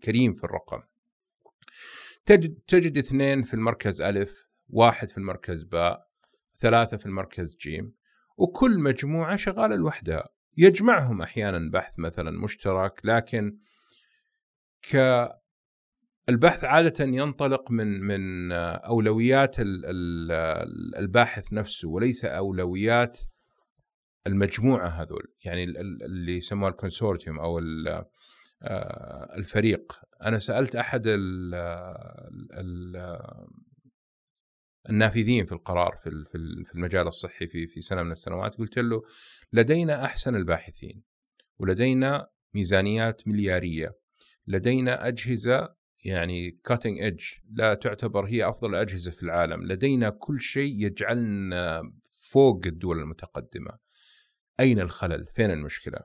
كريم في الرقم. تجد تجد اثنين في المركز ألف واحد في المركز باء. ثلاثة في المركز جيم وكل مجموعة شغالة لوحدها. يجمعهم أحيانا بحث مثلا مشترك لكن ك البحث عادة ينطلق من من أولويات الباحث نفسه وليس أولويات المجموعة هذول. يعني اللي يسموها ال consortium أو آه، الفريق. أحد ال ال النافذين في القرار في في المجال الصحي في في سنة من السنوات قلت له لدينا أحسن الباحثين ولدينا ميزانيات مليارية لدينا أجهزة يعني كاتنج ايدج لا تعتبر هي أفضل الاجهزه في العالم لدينا كل شيء يجعلنا فوق الدول المتقدمة. أين الخلل؟ فين المشكلة؟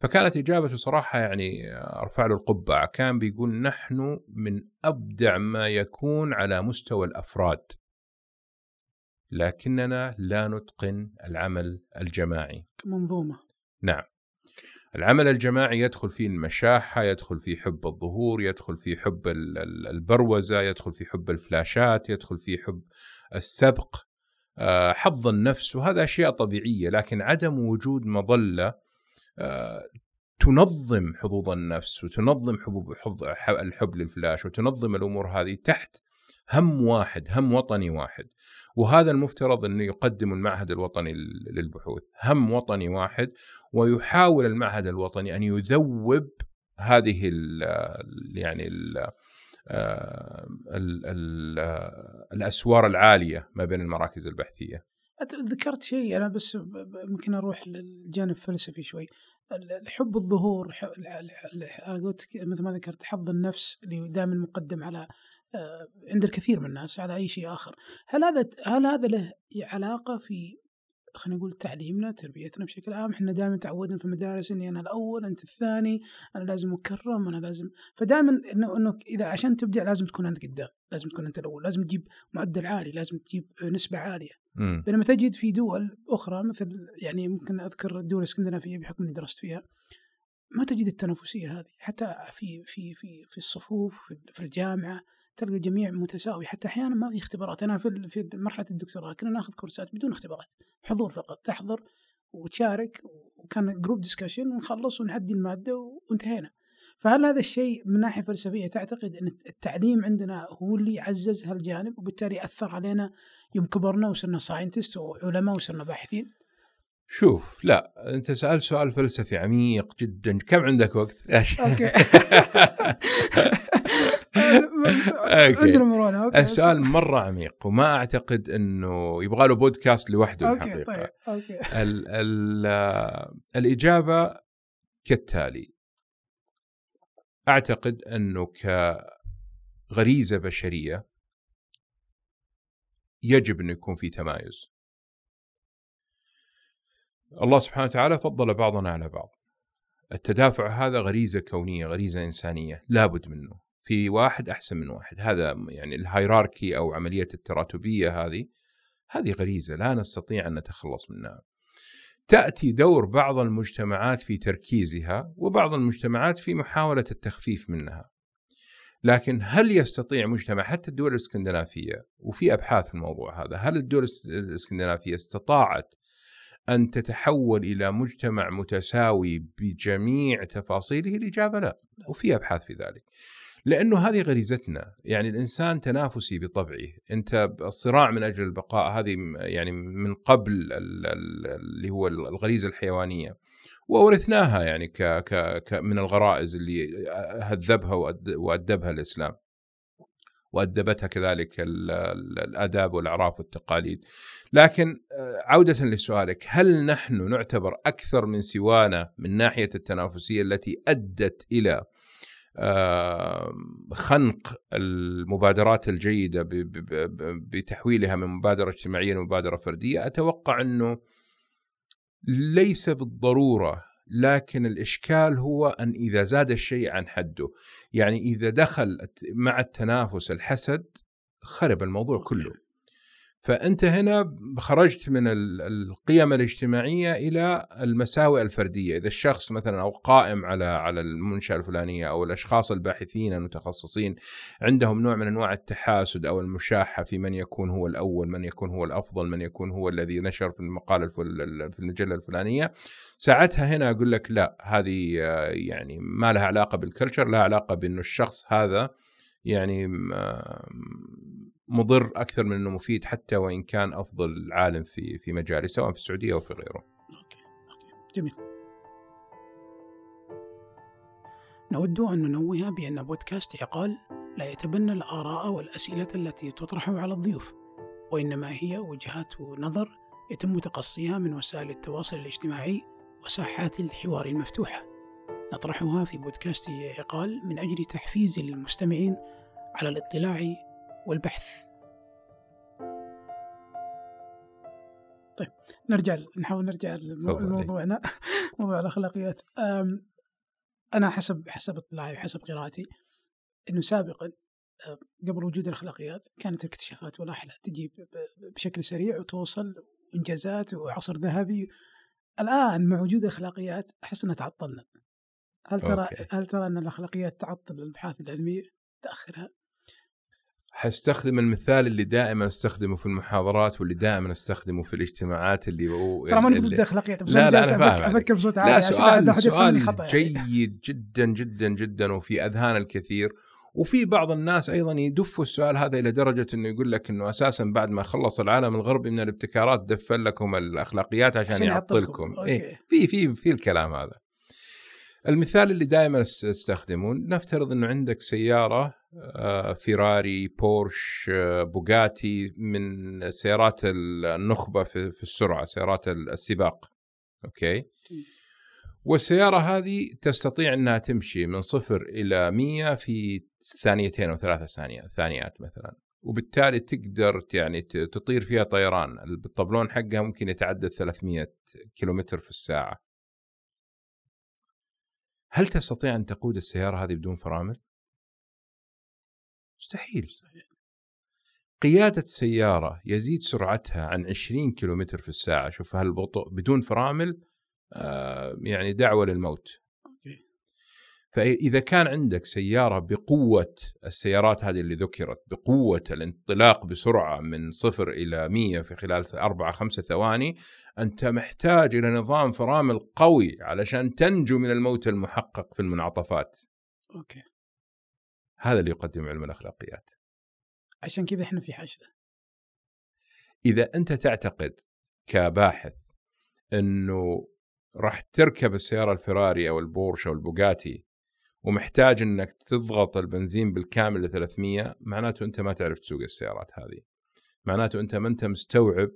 فكانت إجابته صراحة يعني ارفع له القبعة. كان بيقول نحن من أبدع ما يكون على مستوى الأفراد. لكننا لا نتقن العمل الجماعي. كمنظومة. نعم. العمل الجماعي يدخل فيه المشاحة يدخل فيه حب الظهور يدخل فيه حب البروزة يدخل فيه حب الفلاشات يدخل فيه حب السبق. آه، حظ النفس وهذا أشياء طبيعية لكن عدم وجود مظلة تنظم حظوظ النفس وتنظم حبوب الحب للفلاش وتنظم الأمور هذه تحت هم واحد هم وطني واحد. وهذا المفترض أنه يقدم المعهد الوطني للبحوث هم وطني واحد ويحاول المعهد الوطني أن يذوب هذه ال يعني ال ال ال الأسوار العالية ما بين المراكز البحثية. ذكرت شيء أنا بس ممكن أروح للجانب الفلسفي شوي. حب الظهور قلت مثل ما ذكرت حظ النفس اللي دائما مقدم على آه، عند الكثير من الناس على أي شيء آخر. هل هذا هل هذا له علاقة في خلينا نقول تعليمنا تربيتنا بشكل عام؟ إحنا دائما تعودنا في المدارس إني أنا الأول أنت الثاني أنا لازم أكرم أنا لازم فدائما إنه إنه إذا عشان تبدع لازم تكون أنت قدام لازم تكون أنت الأول لازم تجيب معدل عالي لازم تجيب نسبة عالية. م. بينما تجد في دول أخرى مثل يعني ممكن أذكر الدول الإسكندنافية بحكم إني درست فيها ما تجد التنافسية هذه. حتى في في في في الصفوف في الجامعة تلقى الجميع متساوي. حتى أحيانا ما في اختبارات. أنا في في مرحلة الدكتوراه كنا ناخذ كورسات بدون اختبارات. حضور فقط. تحضر وتشارك وكان group discussion ونخلص ونعدي المادة وانتهينا. فهل هذا الشيء من ناحية فلسفية تعتقد إن التعليم عندنا هو اللي عزز هالجانب وبالتالي أثر علينا يوم كبرنا وصرنا scientists وعلماء وصرنا باحثين؟ شوف لا. أنت سألت سؤال فلسفي عميق جدا. كم عندك وقت؟ okay. عندنا مرونة okay السؤال مرة عميق وما أعتقد إنه يبغى له بودكاست لوحده okay الحقيقة. طيب okay. ال ال الإجابة كالتالي. أعتقد إنه كغريزة بشرية يجب إنه يكون في تمايز. الله سبحانه وتعالى فضل بعضنا على بعض. التدافع هذا غريزة كونية غريزة إنسانية لابد منه. في واحد أحسن من واحد. هذا يعني الهيراركي أو عملية التراتبية هذه هذه غريزة لا نستطيع أن نتخلص منها. تأتي دور بعض المجتمعات في تركيزها وبعض المجتمعات في محاولة التخفيف منها. لكن هل يستطيع مجتمع حتى الدول الإسكندنافية وفي أبحاث في الموضوع هذا هل الدول الإسكندنافية استطاعت أن تتحول إلى مجتمع متساوي بجميع تفاصيله؟ الإجابة لا وفي أبحاث في ذلك. لأنه هذه غريزتنا. يعني الإنسان تنافسي بطبعه. أنت الصراع من أجل البقاء هذه يعني من قبل اللي هو الغريزة الحيوانية. وورثناها يعني ك ك من الغرائز اللي هذبها وأدبها الإسلام. وأدبتها كذلك الآداب والأعراف والتقاليد. لكن عودة لسؤالك. هل نحن نعتبر أكثر من سوانا من ناحية التنافسية التي أدت إلى خنق المبادرات الجيدة بتحويلها من مبادرة اجتماعية لمبادرة فردية. أتوقع أنه ليس بالضرورة لكن الإشكال هو أن إذا زاد الشيء عن حده يعني إذا دخل مع التنافس الحسد خرب الموضوع كله. فأنت هنا خرجت من القيم الاجتماعية إلى المساوئ الفردية، إذا الشخص مثلا أو قائم على على المنشأة الفلانية أو الأشخاص الباحثين المتخصصين عندهم نوع من أنواع التحاسد أو المشاحة في من يكون هو الأول، من يكون هو الأفضل، من يكون هو الذي نشر في المقاله في المجله الفلانية، ساعتها هنا أقول لك لا هذه يعني ما لها علاقة بال culture، لها علاقة بانه الشخص هذا يعني مضر أكثر من إنه مفيد حتى وإن كان أفضل عالم في في مجاله سواء في السعودية أو في غيره. أوكي أوكي جميل. نود أن ننوه بأن بودكاست عقال لا يتبنى الآراء والأسئلة التي تطرح على الضيوف وإنما هي وجهات نظر يتم تقصيها من وسائل التواصل الاجتماعي وساحات الحوار المفتوحة نطرحها في بودكاست عقال من أجل تحفيز المستمعين على الاطلاع والبحث. طيب نرجع نحاول نرجع لموضوعنا موضوع الأخلاقيات. أنا حسب حسب اطلاعي وحسب قراءتي إنه سابقا قبل وجود الأخلاقيات كانت الاكتشافات والأحلى تجي بشكل سريع وتوصل انجازات وعصر ذهبي. الآن مع وجود الأخلاقيات أحس إنها تعطلنا. هل ترى أوكي. هل ترى إن الأخلاقيات تعطل الأبحاث العلمية؟ تأخرها؟ حستخدم المثال اللي دائما أستخدمه في المحاضرات واللي دائما أستخدمه في الاجتماعات اللي هو ترى ماني ضد الاخلاقيات بس لا أنا لا جالس أنا فاهم. أفكر بصوت عالي لا سؤال سؤال خطأ يعني. جيد جدا جدا جدا وفي أذهان الكثير وفي بعض الناس أيضا يدفوا السؤال هذا إلى درجة إنه يقول لك إنه أساسا بعد ما خلص العالم الغربي من الابتكارات دفن لكم الأخلاقيات عشان, عشان يعطلكم يعطلكم. إيه. في في في الكلام هذا المثال اللي دائما أستخدمه نفترض إنه عندك سيارة آه، فيراري بورش آه، بوغاتي من سيارات النخبة في السرعة سيارات السباق. okay؟ والسيارة هذه تستطيع أنها تمشي من صفر إلى مية في ثانيتين أو ثلاثة ثانية ثانيات مثلا. وبالتالي تقدر يعني تطير فيها طيران. الطبلون حقها ممكن يتعدى 300 كيلومتر في الساعة. هل تستطيع أن تقود السيارة هذه بدون فرامل؟ مستحيل قيادة سيارة يزيد سرعتها عن 20 كيلومتر في الساعة شوف هالبطء بدون فرامل آه، يعني دعوة للموت. فإذا كان عندك سيارة بقوة السيارات هذه اللي ذكرت بقوة الانطلاق بسرعة من صفر إلى مية في خلال أربعة خمسة ثواني أنت محتاج إلى نظام فرامل قوي علشان تنجو من الموت المحقق في المنعطفات. أوكي. هذا اللي يقدم علم الأخلاقيات. عشان كذا إحنا في حشدة. إذا أنت تعتقد كباحث أنه راح تركب السيارة الفراري أو البورش أو البوغاتي ومحتاج أنك تضغط البنزين بالكامل ل 300 معناته أنت ما تعرف تسوق السيارات هذه معناته أنت ما أنت مستوعب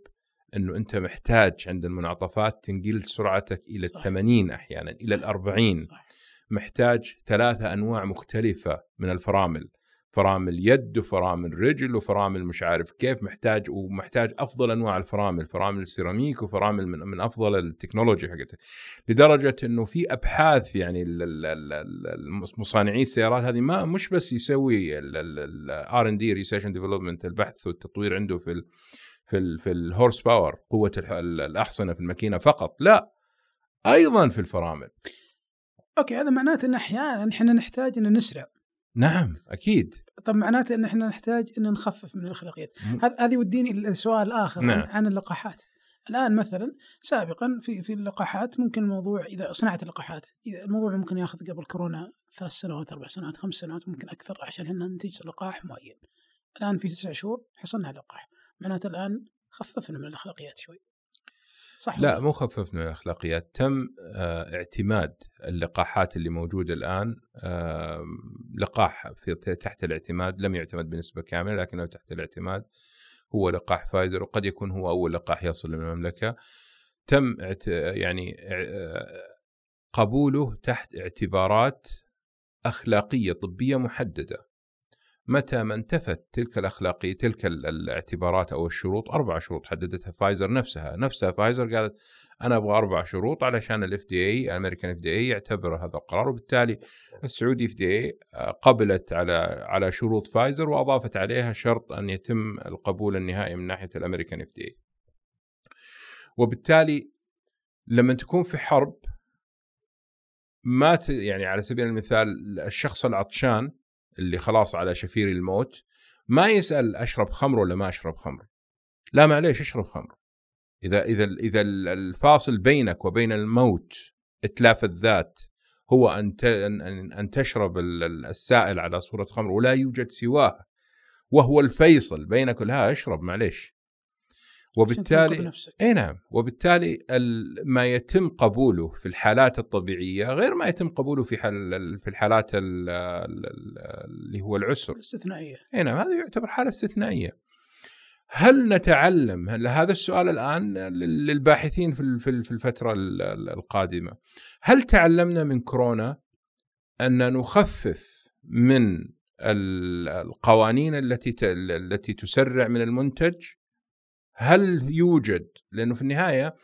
أنه أنت محتاج عند المنعطفات تنقل سرعتك إلى صح. 80 أحيانا إلى صح. الأربعين صح محتاج ثلاثة أنواع مختلفة من الفرامل فرامل يد وفرامل رجل وفرامل مش عارف كيف محتاج ومحتاج أفضل أنواع الفرامل فرامل السيراميك وفرامل من, من أفضل التكنولوجيا حقتها لدرجة إنه في أبحاث يعني ال- ال- ال- ال- مصانعي السيارات هذه ما مش بس يسوي ال R and D research development البحث والتطوير عنده في ال في ال في ال horse power قوة الأحصنة في الماكينة فقط لا أيضا في الفرامل. أوكي هذا معناته إن أحيانا إحنا نحتاج إن نسرع نعم أكيد. طب معناته إن إحنا نحتاج إن نخفف من الاخلاقيات هذه يوديني إلى السؤال الآخر نعم. عن, اللقاحات. الآن مثلا سابقا في في اللقاحات ممكن الموضوع إذا صناعة اللقاحات إذا الموضوع ممكن ياخذ قبل كورونا ثلاث سنوات أربع سنوات خمس سنوات ممكن أكثر عشان إحنا ننتج لقاح معين. الآن في تسع شهور حصلنا على لقاح. معناته الآن خففنا من الاخلاقيات شوي. صح لا مو خفف من الاخلاقيات تم آه، اعتماد اللقاحات اللي موجودة الآن لقاح في تحت الاعتماد لم يعتمد بنسبة كاملة لكنه تحت الاعتماد. هو لقاح فايزر وقد يكون هو أول لقاح يصل للمملكه تم يعني آه، قبوله تحت اعتبارات أخلاقية طبية محددة. متى ما انتفت تلك الاخلاقيه تلك ال- الاعتبارات أو الشروط أربع شروط حددتها فايزر نفسها نفسها فايزر قالت أنا أبغى أربع شروط علشان ال FDA ال American FDA يعتبر هذا القرار وبالتالي ال Saudi FDA قبلت على على شروط فايزر وأضافت عليها شرط أن يتم القبول النهائي من ناحية ال American FDA وبالتالي لما تكون في حرب ما. يعني على سبيل المثال الشخص العطشان اللي خلاص على شفير الموت ما يسأل أشرب خمر ولا ما أشرب خمر. لا معليش أشرب خمر. إذا إذا إذا الفاصل بينك وبين الموت إتلاف الذات هو أن أن تشرب ال- ال- السائل على صورة خمر ولا يوجد سواه وهو الفيصل بينك لا أشرب معليش. وبالتالي إي نعم وبالتالي ال- ما يتم قبوله في الحالات الطبيعية غير ما يتم قبوله في حال في الحالات ال- ال- ال- اللي هو العسر. استثنائيه إي نعم هذا يعتبر حالة استثنائية. هل نتعلم هل هذا السؤال الآن لل- للباحثين في في ال- في الفترة ال- ال- القادمة. هل تعلمنا من كورونا أن نخفف من ال- القوانين التي التي تسرع من المنتج؟ هل يوجد؟ لأنه في النهاية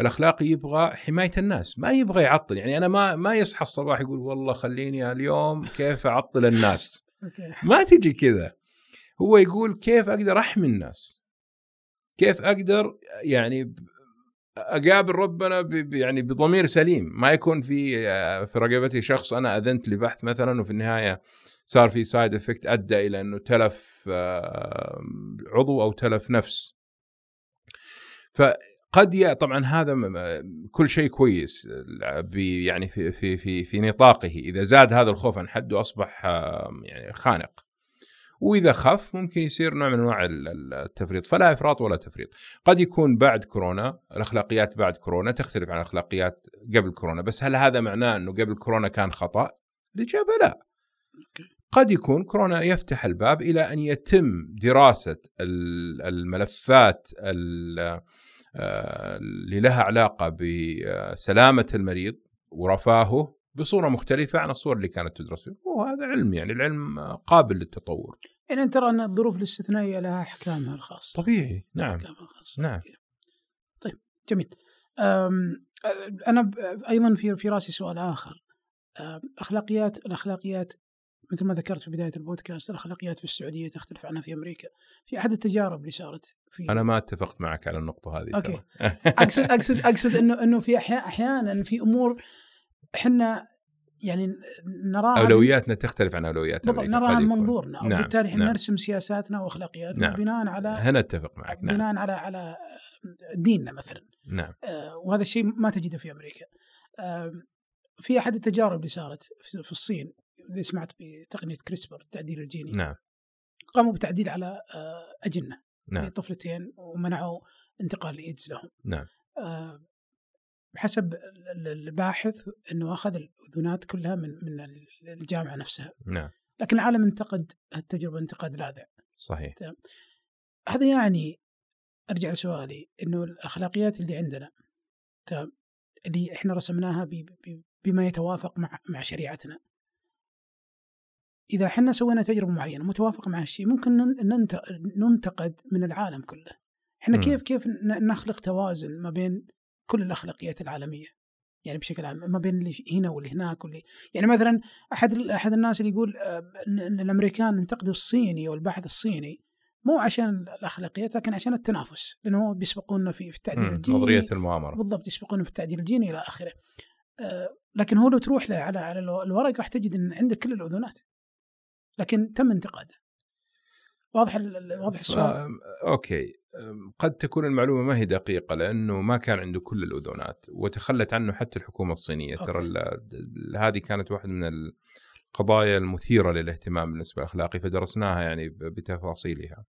الاخلاقي يبغى حماية الناس ما يبغى يعطل. يعني أنا ما ما يصحى الصباح يقول والله خليني اليوم كيف أعطل الناس؟ ما تجي كذا. هو يقول كيف أقدر أحمي الناس؟ كيف أقدر يعني أقابل ربنا يعني بضمير سليم. ما يكون في آه، في رقبتي شخص أنا أذنت لبحث مثلا وفي النهاية صار في side effect أدى إلى إنه تلف آه، عضو أو تلف نفس. فقد يا طبعا هذا كل شيء كويس يعني في في في في نطاقه. إذا زاد هذا الخوف عن حده أصبح يعني خانق. وإذا خف ممكن يصير نوع من أنواع التفريط. فلا إفراط ولا تفريط. قد يكون بعد كورونا الأخلاقيات بعد كورونا تختلف عن الأخلاقيات قبل كورونا. بس هل هذا معناه إنه قبل كورونا كان خطأ؟ الإجابة لا. قد يكون كورونا يفتح الباب إلى أن يتم دراسة الملفات اللي لها علاقة بسلامة المريض ورفاهه بصورة مختلفة عن الصور اللي كانت تدرس فيه وهذا علم يعني العلم قابل للتطور. يعني ترى أن الظروف الاستثنائية لها أحكامها الخاصة. طبيعي نعم. أحكامها الخاصة. نعم. طيب جميل. أنا أيضا في في رأسي سؤال آخر. أخلاقيات الأخلاقيات مثل ما ذكرت في بداية البودكاست الأخلاقيات في السعودية تختلف عنها في أمريكا في أحد التجارب اللي صارت في أنا ما اتفقت معك على النقطة هذه أوكي اقصد اقصد أقصد انه إنه في أحيانا في أمور إحنا يعني نراها أولوياتنا تختلف عن أولويات بالضبط نراها من منظورنا نعم. وبالتالي إحنا نعم. نرسم سياساتنا وأخلاقياتنا نعم. بناء على هنا أتفق معك نعم. بناء على على ديننا مثلا نعم آه وهذا الشيء ما تجده في أمريكا آه في أحد التجارب اللي صارت في الصين اذا سمعت بتقنية كريسبر التعديل الجيني. نعم. قاموا بالتعديل على آه أجنة. نعم. طفلتين ومنعوا انتقال الايدز لهم. نعم. آه بحسب الباحث إنه أخذ الاذونات كلها من من الجامعة نفسها. نعم. لكن العالم انتقد التجربة انتقاد لاذع. صحيح. تمام. هذا يعني أرجع لسؤالي إنه الأخلاقيات اللي عندنا تمام اللي إحنا رسمناها بما يتوافق مع مع شريعتنا إذا إحنا سوينا تجربة معينة متوافقة مع الشيء ممكن ننتقد من العالم كله. إحنا كيف كيف نخلق توازن ما بين كل الأخلاقيات العالمية؟ يعني بشكل عام ما بين اللي هنا واللي هناك واللي يعني مثلا أحد أحد الناس اللي يقول آه، ان الأمريكان انتقدوا الصيني أو الباحث الصيني مو عشان الأخلاقيات لكن عشان التنافس لأنه بيسبقونا في في التعديل الجيني نظرية المؤامرة. بالضبط يسبقونا في التعديل الجيني إلى آخره. آه، لكن هو لو تروح له على على الورق راح تجد إن عندك كل الاذونات لكن تم انتقاده. واضح واضح السؤال؟ أوكي. قد تكون المعلومة ما هي دقيقة لأنه ما كان عنده كل الاذونات وتخلت عنه حتى الحكومة الصينية. ترى هذه كانت واحدة من القضايا المثيرة للاهتمام بالنسبة للاخلاقي فدرسناها يعني بتفاصيلها.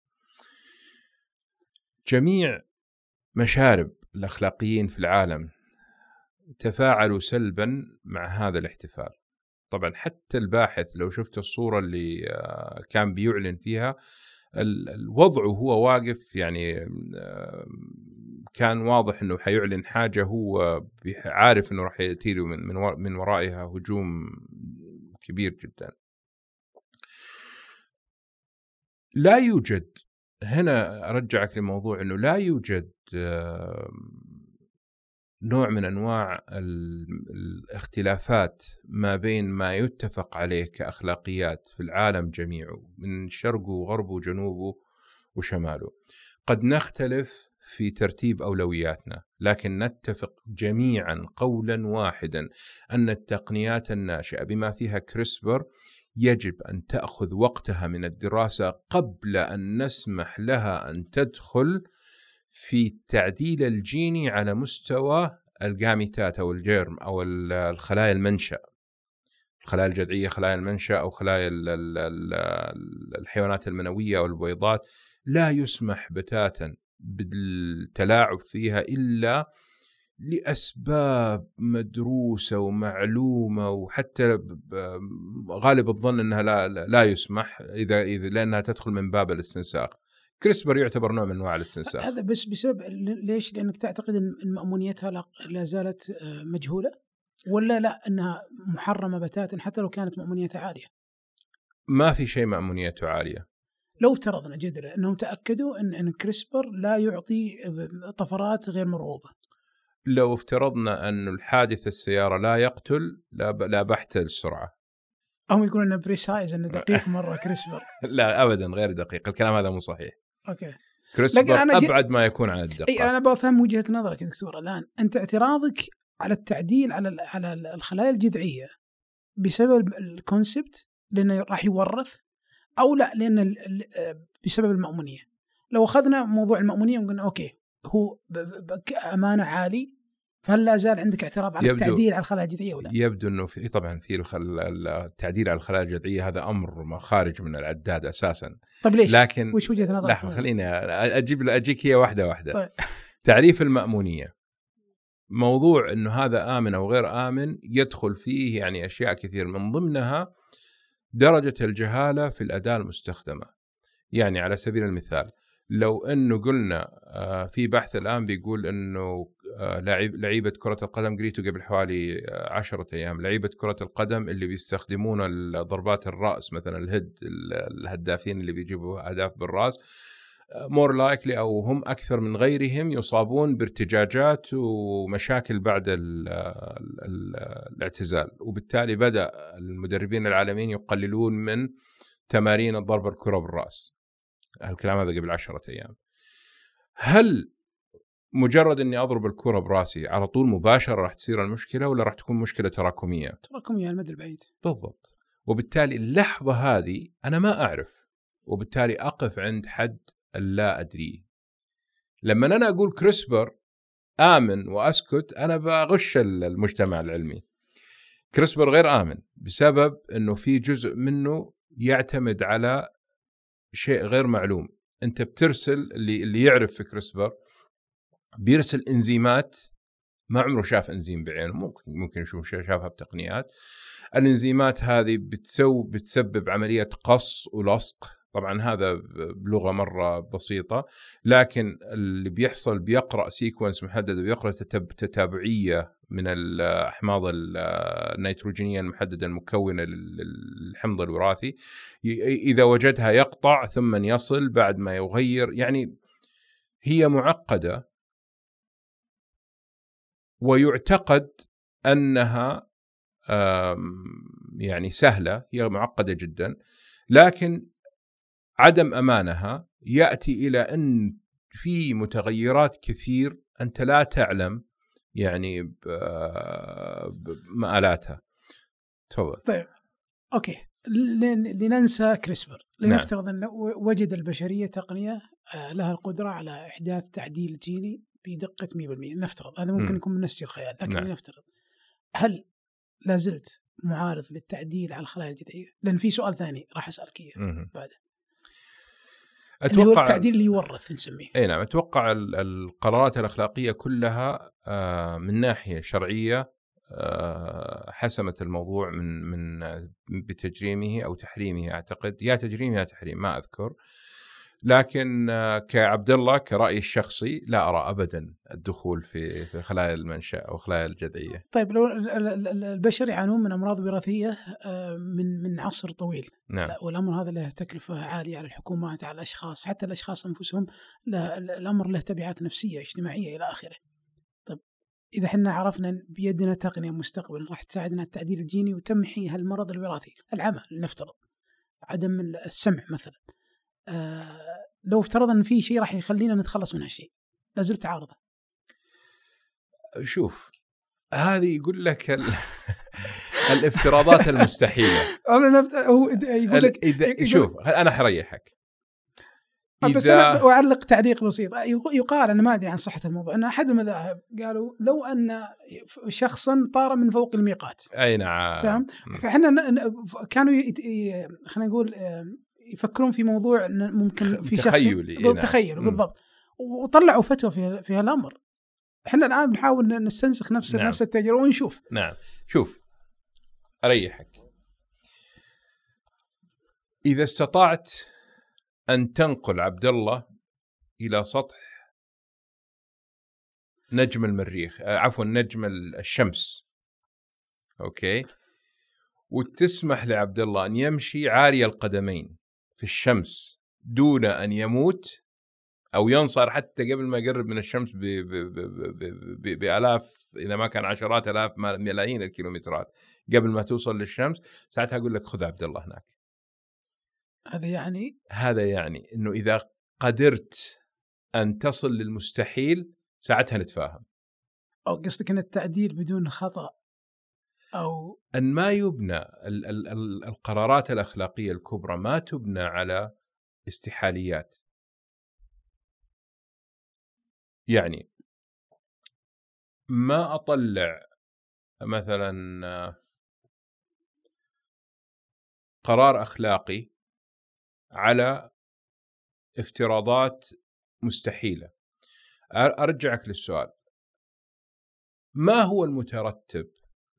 جميع مشارب الأخلاقيين في العالم تفاعلوا سلبا مع هذا الاحتفال. طبعا حتى الباحث لو شفت الصورة اللي آه، كان بيعلن فيها الوضع وهو واقف يعني كان واضح إنه حيعلن حاجة هو عارف إنه راح يأتي له من من ورائها هجوم كبير جدا. لا يوجد هنا أرجعك لموضوع إنه لا يوجد نوع من أنواع الاختلافات ما بين ما يتفق عليه كأخلاقيات في العالم جميعه من شرقه وغربه وجنوبه وشماله. قد نختلف في ترتيب أولوياتنا، لكن نتفق جميعا قولا واحدا أن التقنيات الناشئة بما فيها كريسبر يجب أن تأخذ وقتها من الدراسة قبل أن نسمح لها أن تدخل في التعديل الجيني على مستوى الجاميتات أو الجيرم أو الخلايا المنشا الخلايا الجذعية خلايا المنشا أو خلايا الحيوانات المنوية أو البويضات لا يسمح بتاتا بالتلاعب فيها إلا لأسباب مدروسة ومعلومة وحتى غالب الظن إنها لا لا يسمح اذا اذا لأنها تدخل من باب الاستنساخ. كريسبر يعتبر نوع من أنواع الاستنساخ. هذا بس بسبب ليش؟ لأنك تعتقد إن مأمونيتها لا زالت آه، مجهولة؟ ولا لا إنها محرمة بتاتا حتى لو كانت مأمونيتها عالية؟ ما في شيء مأمونيته عالية. لو افترضنا جدلا إنهم تأكدوا إن إن كريسبر لا يعطي طفرات غير مرغوبة. لو افترضنا أن الحادث السيارة لا يقتل لا, لا بحث السرعة. هم يقولون إنه precise إنه دقيق مرة كريسبر. لا ابدا غير دقيق. الكلام هذا مو صحيح. okay. CRISPR أنا أبعد ما يكون عن الدقة. إي أنا بفهم وجهة نظرك يا دكتور الآن أنت اعتراضك على التعديل على على الخلايا الجذعية بسبب ال concept لأنه راح يورث أو لا لأن بسبب المأمونية. لو أخذنا موضوع المأمونية وقلنا okay هو أمانه عالي فهل لا زال عندك اعتراض على التعديل على الخلايا الجذعية ولا؟ يبدو إنه في طبعا في. التعديل على الخلايا الجذعية هذا أمر ما خارج من العداد أساسا طيب ليش؟ لكن وش وجهة نظرك؟ لحظة خليني أجيب أجيك هي واحدة واحدة طيب. تعريف المأمونية موضوع إنه هذا آمن أو غير آمن يدخل فيه يعني أشياء كثير من ضمنها درجة الجهالة في الأداة المستخدمة يعني على سبيل المثال لو إنه قلنا آه، في بحث الآن بيقول إنه لعيب لعيبة كرة القدم قريته قبل حوالي آه، عشرة أيام. لعيبة كرة القدم اللي بيستخدمون ضربات الرأس مثلا الهد ال- الهدافين اللي بيجيبوا أهداف بالرأس more likely أو هم أكثر من غيرهم يصابون بارتجاجات ومشاكل بعد ال ال الاعتزال. وبالتالي بدأ المدربين العالميين يقللون من تمارين الضرب الكرة بالرأس. الكلام هذا قبل عشرة أيام. هل مجرد إني أضرب الكرة براسي على طول مباشرة راح تصير المشكلة ولا راح تكون مشكلة تراكمية؟ تراكمي على المدى البعيد بالضبط. وبالتالي اللحظة هذه أنا ما أعرف وبالتالي أقف عند حد اللا أدري. لما أنا أقول كريسبر آمن وأسكت أنا بغش المجتمع العلمي. كريسبر غير آمن بسبب أنه في جزء منه يعتمد على شيء غير معلوم. أنت بترسل اللي, اللي يعرف في كريسبر بيرسل إنزيمات ما عمره شاف إنزيم بعينه ممكن ممكن يشوف شافها بتقنيات. الإنزيمات هذه بتسو بتسبب عملية قص ولصق. طبعا هذا بلغة مرة بسيطة لكن اللي بيحصل بيقرأ سيكونس محدد ويقرأ تتابعية من الأحماض ال- النيتروجينية المحددة المكونة لل- للحمض الوراثي. إذا وجدها يقطع ثم يصل بعد ما يغير يعني هي معقدة ويعتقد أنها يعني سهلة هي معقدة جدا لكن عدم أمانها يأتي إلى أن في متغيرات كثير أنت لا تعلم يعني بمآلاتها تفضل. okay. ل- لننسى CRISPR. نعم. لنفترض أن و- وجد البشرية تقنية آه، لها القدرة على إحداث تعديل جيني بدقة 100% نفترض هذا ممكن مم. يكون من نسج الخيال لكن نعم. نفترض هل لا زلت معارض للتعديل على الخلايا الجذعية؟ لأن في سؤال ثاني راح أسألك إياه. بعده اللي هو أتوقع التعديل اللي يورث نسميه إي نعم أتوقع ال- القرارات الأخلاقية كلها آه، من ناحية شرعية آه، حسمت الموضوع من من بتجريمه أو تحريمه أعتقد يا تجريم يا تحريم ما أذكر لكن آه، كعبد الله كرأيي الشخصي لا أرى ابدا الدخول في في خلايا المنشا أو خلايا الجذعية طيب لو ال- ال- ال- البشر يعانون من أمراض وراثية آه، من من عصر طويل نعم لا، والأمر هذا له تكلفة عالية على الحكومات على الأشخاص حتى الأشخاص أنفسهم الأمر له تبعات نفسية اجتماعية إلى آخره. طيب إذا إحنا عرفنا بيدنا تقنية مستقبلا راح تساعدنا على التعديل الجيني وتمحي هالمرض الوراثي، العمى لنفترض عدم السمع مثلا. آه لو افترضنا إن في شيء راح يخلينا نتخلص من هالشيء، لازلت عارضة. شوف هذه يقول لك ال... الافتراضات المستحيلة. أنا نفت... هو يقول لك إذا شوف أنا حريحك. بس أنا أعلق تعليق بسيط. يقال أنا ما أدري عن صحة الموضوع إن أحد المذاهب قالوا لو أن شخصا طار من فوق الميقات. أي نعم. تمام. فإحنا كانوا ي- خلينا نقول يفكرون في موضوع ممكن في شخص تخيلي، نعم. تخيل مم. بالضبط. وطلعوا فتوى في في هالأمر. إحنا الآن بنحاول نستنسخ نفس نعم. نفس التجربة ونشوف. نعم. شوف أريحك. إذا استطعت أن تنقل عبد الله إلى سطح نجم المريخ آه، عفوا نجم الشمس. أوكي؟ وتسمح لعبد الله أن يمشي عاري القدمين. في الشمس دون أن يموت أو ينصر حتى قبل ما يقرب من الشمس ب- ب- ب- ب- ب- بألاف إذا ما كان عشرات آلاف ملايين الكيلومترات قبل ما توصل للشمس ساعتها أقول لك خذ عبد الله هناك. هذا يعني؟ هذا يعني إنه إذا قدرت أن تصل للمستحيل ساعتها نتفاهم. أو قصدك إن التعديل بدون خطأ؟ أو أن ما يبنى ال- ال- ال- القرارات الأخلاقية الكبرى ما تبنى على استحاليات. يعني ما أطلع مثلا قرار أخلاقي على افتراضات مستحيلة. أرجعك للسؤال. ما هو المترتب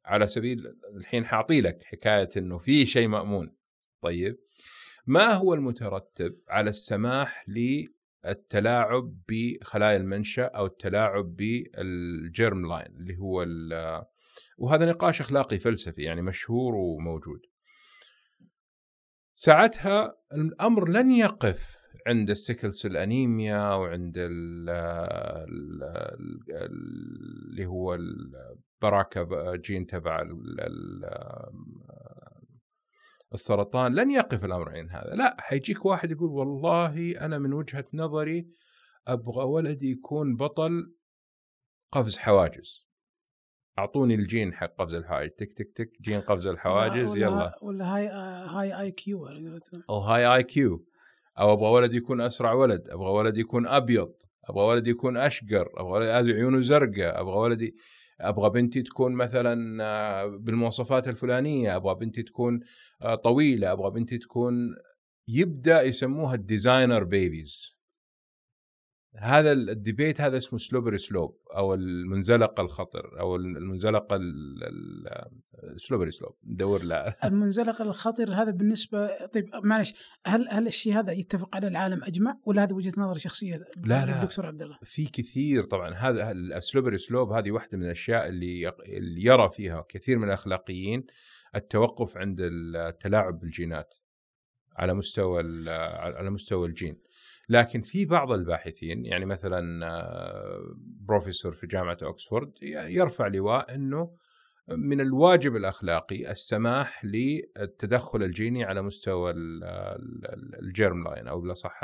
على سبيل الحين حاعطي لك حكاية إنه في شيء مأمون. طيب ما هو المترتب على السماح للتلاعب بخلايا المنشا أو التلاعب بالجيرم لاين اللي هو وهذا نقاش أخلاقي فلسفي يعني مشهور وموجود. ساعتها الأمر لن يقف عند السكلس الانيميا وعند ال ال اللي هو البراكه جين تبع السرطان. لن يقف الأمر عند هذا. لا حيجيك واحد يقول والله أنا من وجهة نظري أبغى ولدي يكون بطل قفز حواجز. أعطوني الجين حق قفز الحواجز. تك تك تك جين قفز الحواجز ولا يلا. ولا high high IQ أو high IQ. أو أبغى ولد يكون أسرع ولد. أبغى ولد يكون أبيض. أبغى ولد يكون أشقر. أبغى ولد عيونه زرقاء. أبغى ولدي أبغى بنتي تكون مثلا آه، بالمواصفات الفلانية أبغى بنتي تكون آه، طويلة أبغى بنتي تكون يبدأ يسموها ال designer babies هذا ال debate هذا اسمه slippery slope أو المنزلق الخطر أو المنزلق slippery slope. ندور له المنزلق الخطر هذا بالنسبة طيب معلش هل هل الشيء هذا يتفق على العالم أجمع ولا هذه وجهة نظر شخصية؟ لا لا. الدكتور عبد الله. في كثير طبعا. هذا ال slippery slope هذه واحدة من الأشياء اللي اللي يرى فيها كثير من الأخلاقيين التوقف عند التلاعب بالجينات على مستوى على مستوى الجين. لكن في بعض الباحثين يعني مثلا آه، بروفيسور في جامعة اوكسفورد يرفع لواء إنه من الواجب الأخلاقي السماح للتدخل الجيني على مستوى ال germline أو بالأصح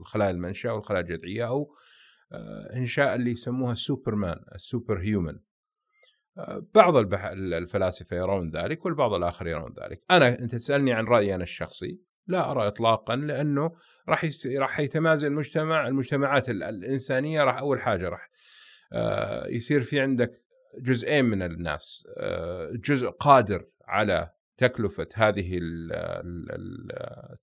الخلايا المنشا أو الخلايا الجذعية أو آه، إنشاء اللي يسموها السوبرمان ال super human آه، بعض الفلاسفة يرون ذلك والبعض الآخر يرون ذلك. أنا أنت تسألني عن رأيي أنا الشخصي. لا أرى اطلاقا لأنه راح يس... راح يتمازج المجتمع المجتمعات الإنسانية راح أول حاجة راح آه، يصير في عندك جزئين من الناس آه، جزء قادر على تكلفة هذه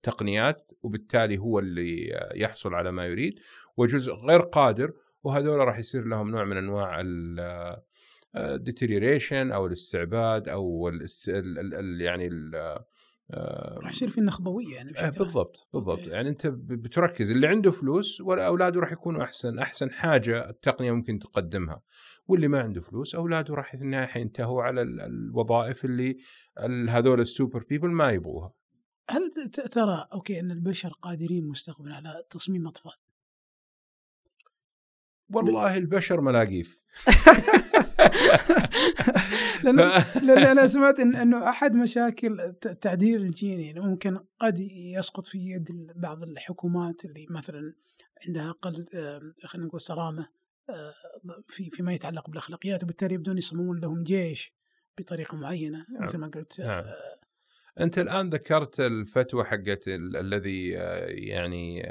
التقنيات وبالتالي هو اللي يحصل على ما يريد وجزء غير قادر وهذول راح يصير لهم نوع من أنواع ال deterioration أو الاستعباد أو يعني راح يصير في نخبويه يعني آه بالضبط بالضبط okay. يعني أنت بتركز اللي عنده فلوس اولاده راح يكونوا أحسن أحسن حاجة التقنية ممكن تقدمها واللي ما عنده فلوس أولاده راح في النهايه حينتهوا على الوظائف اللي هذول ال super people ما يبغوها هل ترى okay إن البشر قادرين مستقبلا على تصميم أطفال؟ والله البشر ملاقيف لأن, لأن أنا سمعت إن أنه أحد مشاكل التعديل الجيني يعني ممكن قد يسقط في يد بعض الحكومات اللي مثلا عندها أقل خلينا نقول صرامة آه، في فيما يتعلق بالأخلاقيات وبالتالي يبدون يصممون لهم جيش بطريقة معينة نعم. مثل ما قلت نعم. آه، أنت الآن ذكرت الفتوى حقت الذي آه، يعني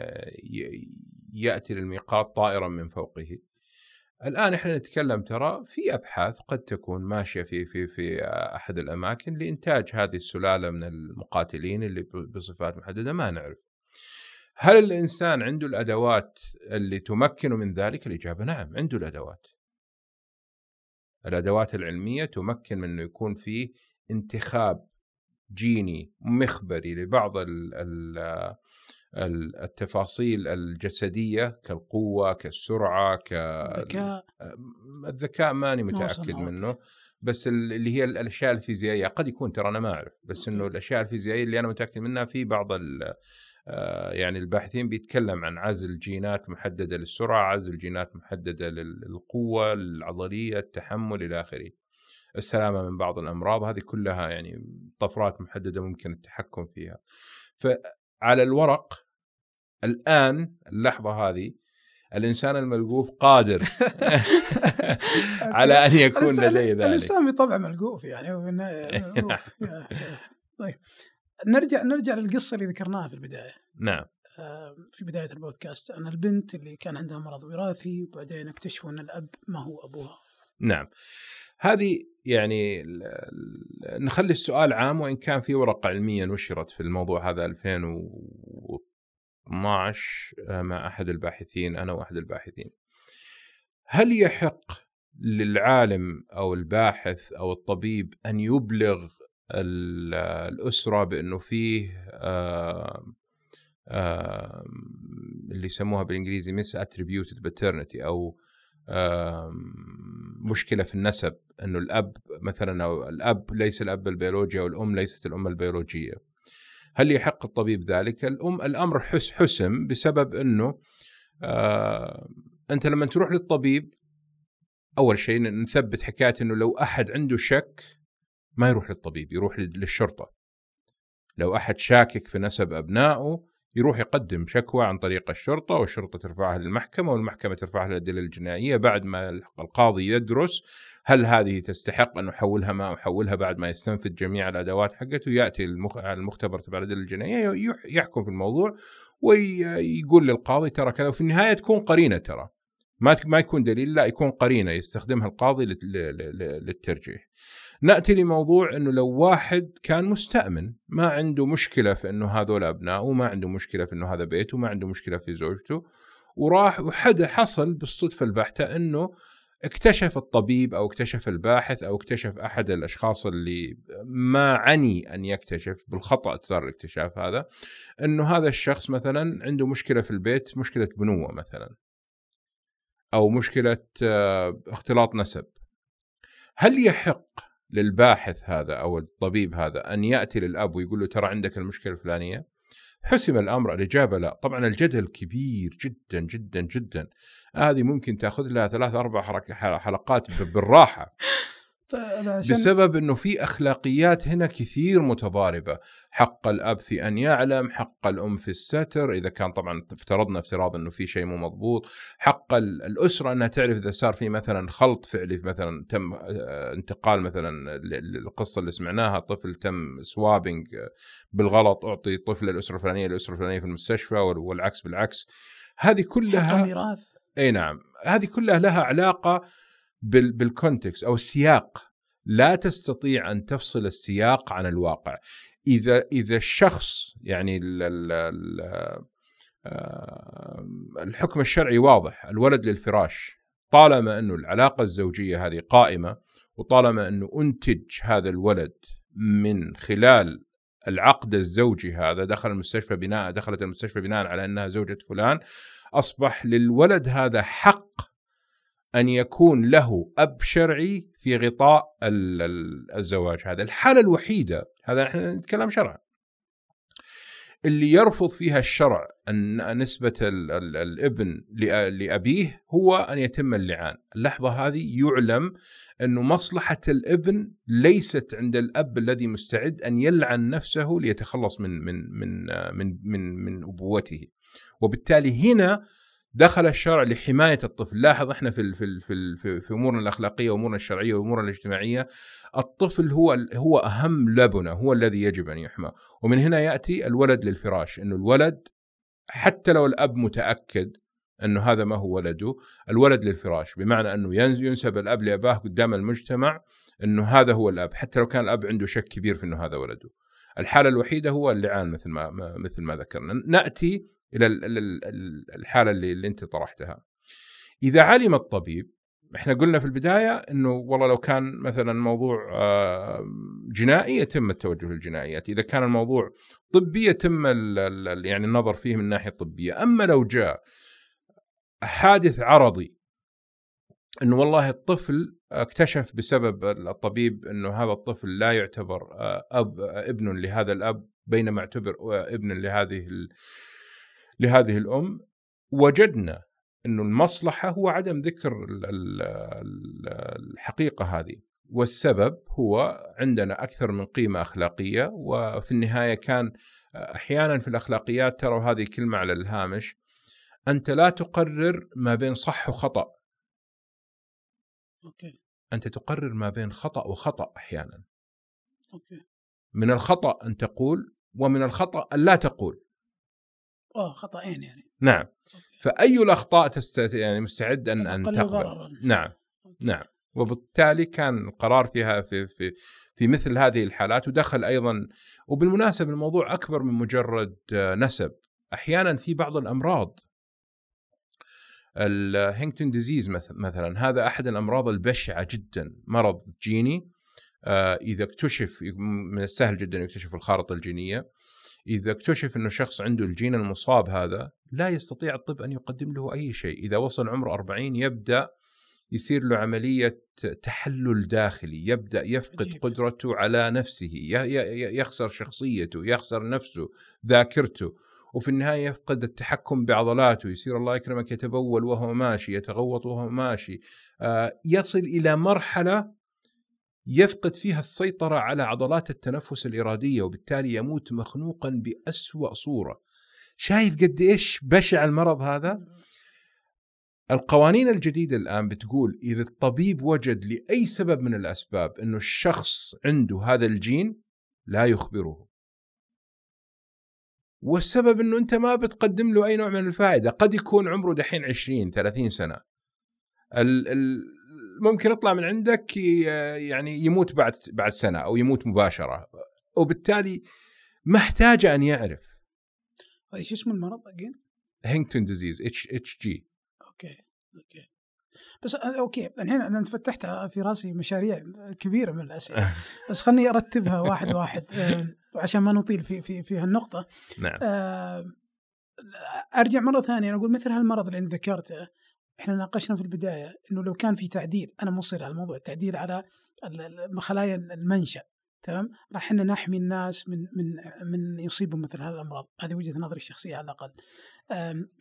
يأتي للميقات طائرا من فوقه الآن إحنا نتكلم ترى في أبحاث قد تكون ماشية في في في أحد الأماكن لإنتاج هذه السلالة من المقاتلين اللي بصفات محددة ما نعرف. هل الإنسان عنده الأدوات اللي تمكنه من ذلك؟ الإجابة نعم عنده الأدوات. الأدوات العلمية تمكن من إنه يكون في انتخاب جيني مخبري لبعض ال ال التفاصيل الجسدية كالقوة كالسرعة ك الذكاء الذكاء ماني متأكد منه بس اللي هي الأشياء الفيزيائية قد يكون ترى أنا ما أعرف بس إنه الأشياء الفيزيائية اللي أنا متأكد منها في بعض آه، يعني الباحثين بيتكلم عن عزل جينات محددة للسرعة، عزل جينات محددة للقوة العضليه، التحمل إلى آخره. السلامة من بعض الأمراض هذه كلها يعني طفرات محددة ممكن التحكم فيها. ف على الورق الآن اللحظة هذه الإنسان الملقوف قادر على أن يكون لديه ذلك. الانسان بطبعه ملقوف يعني ملقوف. طيب نرجع نرجع للقصة اللي ذكرناها في البداية. نعم. آه، في بداية البودكاست أن البنت اللي كان عندها مرض وراثي وبعدين اكتشفوا أن الأب ما هو أبوها. نعم. هذه يعني نخلي السؤال عام وإن كان في ورقة علمية نشرت في الموضوع هذا 2012 آه، مع أحد الباحثين أنا وأحد الباحثين. هل يحق للعالم أو الباحث أو الطبيب أن يبلغ ال- الأسرة بأنه فيه اللي يسموها بالإنجليزي misattributed أو مشكلة في النسب إنه الأب مثلا أو الأب ليس الأب البيولوجي أو الأم ليست الأم البيولوجية. هل يحق الطبيب ذلك؟ الأم الأمر حس حسم بسبب إنه آه أنت لما تروح للطبيب أول شيء نثبت حكاية إنه لو أحد عنده شك ما يروح للطبيب يروح للشرطة. لو أحد شاكك في نسب أبنائه يروح يقدم شكوى عن طريق الشرطة والشرطة ترفعها للمحكمة والمحكمة ترفعها للأدلة الجنائية بعد ما القاضي يدرس هل هذه تستحق أن أحولها ما أحولها بعد ما يستنفذ جميع الأدوات حقته المخ... المختبر تبع الأدلة الجنائية يح- يحكم في الموضوع ويقول للقاضي ترى كذا وفي النهاية تكون قرينة ترى ما ما يكون دليل لا يكون قرينة يستخدمها القاضي لل- لل- لل- للترجيح. نأتي لموضوع إنه لو واحد كان مستأمن ما عنده مشكلة في إنه هذول أبنائه وما عنده مشكلة في إنه هذا بيته وما عنده مشكلة في زوجته وراح وحد حصل بالصدفة البحتة إنه اكتشف الطبيب أو اكتشف الباحث أو اكتشف أحد الأشخاص اللي ما عني أن يكتشف بالخطأ صار الاكتشاف هذا إنه هذا الشخص مثلا عنده مشكلة في البيت مشكلة بنوة مثلا أو مشكلة آه، اختلاط نسب. هل يحق للباحث هذا أو الطبيب هذا أن يأتي للأب ويقول له ترى عندك المشكلة الفلانية؟ حسم الأمر الاجابه لا. طبعا الجدل كبير جدا جدا جدا. هذه ممكن تأخذ لها ثلاث أربع حلقات بالراحة. طيب عشان بسبب إنه في أخلاقيات هنا كثير متضاربة، حق الأب في أن يعلم، حق الأم في الستر إذا كان طبعا افترضنا افتراض إنه في شيء مو مضبوط، حق ال- الأسرة إنها تعرف إذا صار في مثلا خلط فعلي مثلا تم آه، انتقال مثلا القصة اللي سمعناها طفل تم swapping بالغلط أعطي طفل الأسرة الفلانية للاسره الفلانية في المستشفى وال- والعكس بالعكس. هذه حق كلها الميراث. إي نعم. هذه كلها لها علاقة بال context أو السياق. لا تستطيع أن تفصل السياق عن الواقع. إذا إذا الشخص يعني ال ال ال آه، الحكم الشرعي واضح الولد للفراش طالما أنه العلاقة الزوجية هذه قائمة وطالما أنه أنتج هذا الولد من خلال العقد الزوجي هذا دخل المستشفى بناء دخلت المستشفى بناء على أنها زوجة فلان أصبح للولد هذا حق أن يكون له أب شرعي في غطاء ال- ال- الزواج هذا. الحالة الوحيدة هذا إحنا نتكلم شرعا اللي يرفض فيها الشرع ال- ال- الابن لأ- لأبيه هو أن يتم اللعان. اللحظة هذه يعلم انه مصلحة الابن ليست عند الأب الذي مستعد أن يلعن نفسه ليتخلص من من من من من, من أبوته. وبالتالي هنا دخل الشرع لحماية الطفل، لاحظ إحنا في في في, في, أمورنا الأخلاقية وأمورنا الشرعية وأمورنا الاجتماعية الطفل هو هو أهم لبنة، هو الذي يجب أن يحمى، ومن هنا يأتي الولد للفراش، إنه الولد حتى لو الأب متأكد إنه هذا ما هو ولده، الولد للفراش، بمعنى إنه ينسب الأب لأباه قدام المجتمع إنه هذا هو الأب، حتى لو كان الأب عنده شك كبير في إنه هذا ولده. الحالة الوحيدة هو اللعان مثل ما- مثل ما ذكرنا، نأتي إلى ال- ال- ال- الحالة اللي, اللي أنت طرحتها. إذا علم الطبيب إحنا قلنا في البداية إنه والله لو كان مثلا موضوع آه، جنائي يتم التوجه للجنائيات، إذا كان الموضوع طبي يتم يعني النظر فيه من الناحيه الطبيه، أما لو جاء حادث عرضي إنه والله الطفل اكتشف بسبب الطبيب إنه هذا الطفل لا يعتبر آه، أب ابن لهذا الأب بينما اعتبر ابن لهذه لهذه الأم وجدنا إنه المصلحة هو عدم ذكر ال- ال- ال- الحقيقة هذه والسبب هو عندنا أكثر من قيمة أخلاقية وفي النهاية كان أحيانا في الأخلاقيات ترى هذه كلمة على الهامش أنت لا تقرر ما بين صح وخطأ. أوكي. أنت تقرر ما بين خطأ وخطأ أحيانا. Okay. من الخطأ أن تقول ومن الخطأ أن لا تقول. آه خطأين يعني. نعم. Okay. فأي الأخطاء تست... يعني مستعد ان أن أقل تقبل؟ نعم. نعم. وبالتالي كان القرار فيها في في في مثل هذه الحالات ودخل أيضا وبالمناسبة الموضوع أكبر من مجرد آه، نسب. أحيانا في بعض الأمراض. ال Huntington disease مثلا هذا أحد الأمراض البشعة جدا. مرض جيني آه، إذا اكتشف من السهل جدا يكتشف الخارطة الجينية. إذا اكتشف إنه شخص عنده الجين المصاب هذا لا يستطيع الطب أن يقدم له أي شيء إذا وصل عمره 40 يبدأ يصير له عملية تحلل داخلي يبدأ يفقد عجيب. قدرته على نفسه يخسر شخصيته يخسر نفسه ذاكرته وفي النهاية يفقد التحكم بعضلاته يصير الله يكرمك يتبول وهو ماشي يتغوط وهو ماشي آه، يصل إلى مرحلة يفقد فيها السيطرة على عضلات التنفس الإرادية وبالتالي يموت مخنوقا بأسوأ صورة. شايف قد إيش بشع المرض هذا؟ القوانين الجديدة الآن بتقول إذا الطبيب وجد لأي سبب من الأسباب إنه الشخص عنده هذا الجين لا يخبره. والسبب إنه أنت ما بتقدم له أي نوع من الفائدة. قد يكون عمره دحين 20 30 سنة. ال ال ممكن يطلع من عندك يعني يموت بعد بعد سنة أو يموت مباشرة. وبالتالي محتاج أن يعرف. إيش اسم المرض again؟ Huntington disease HHG okay okay. بس okay. الحين أنا فتحت في راسي مشاريع كبيرة من الأسئلة. بس خلني أرتبها واحد واحد آه، عشان ما نطيل في في في هالنقطة. نعم. أرجع مرة ثانية. أقول مثل هالمرض اللي أنت ذكرته. إحنا ناقشنا في البداية إنه لو كان في تعديل أنا مصر على الموضوع التعديل على خلايا المنشأ تمام؟ راح إحنا نحمي الناس من من من يصيبهم مثل هذه الأمراض هذه وجهة نظري الشخصية على الأقل.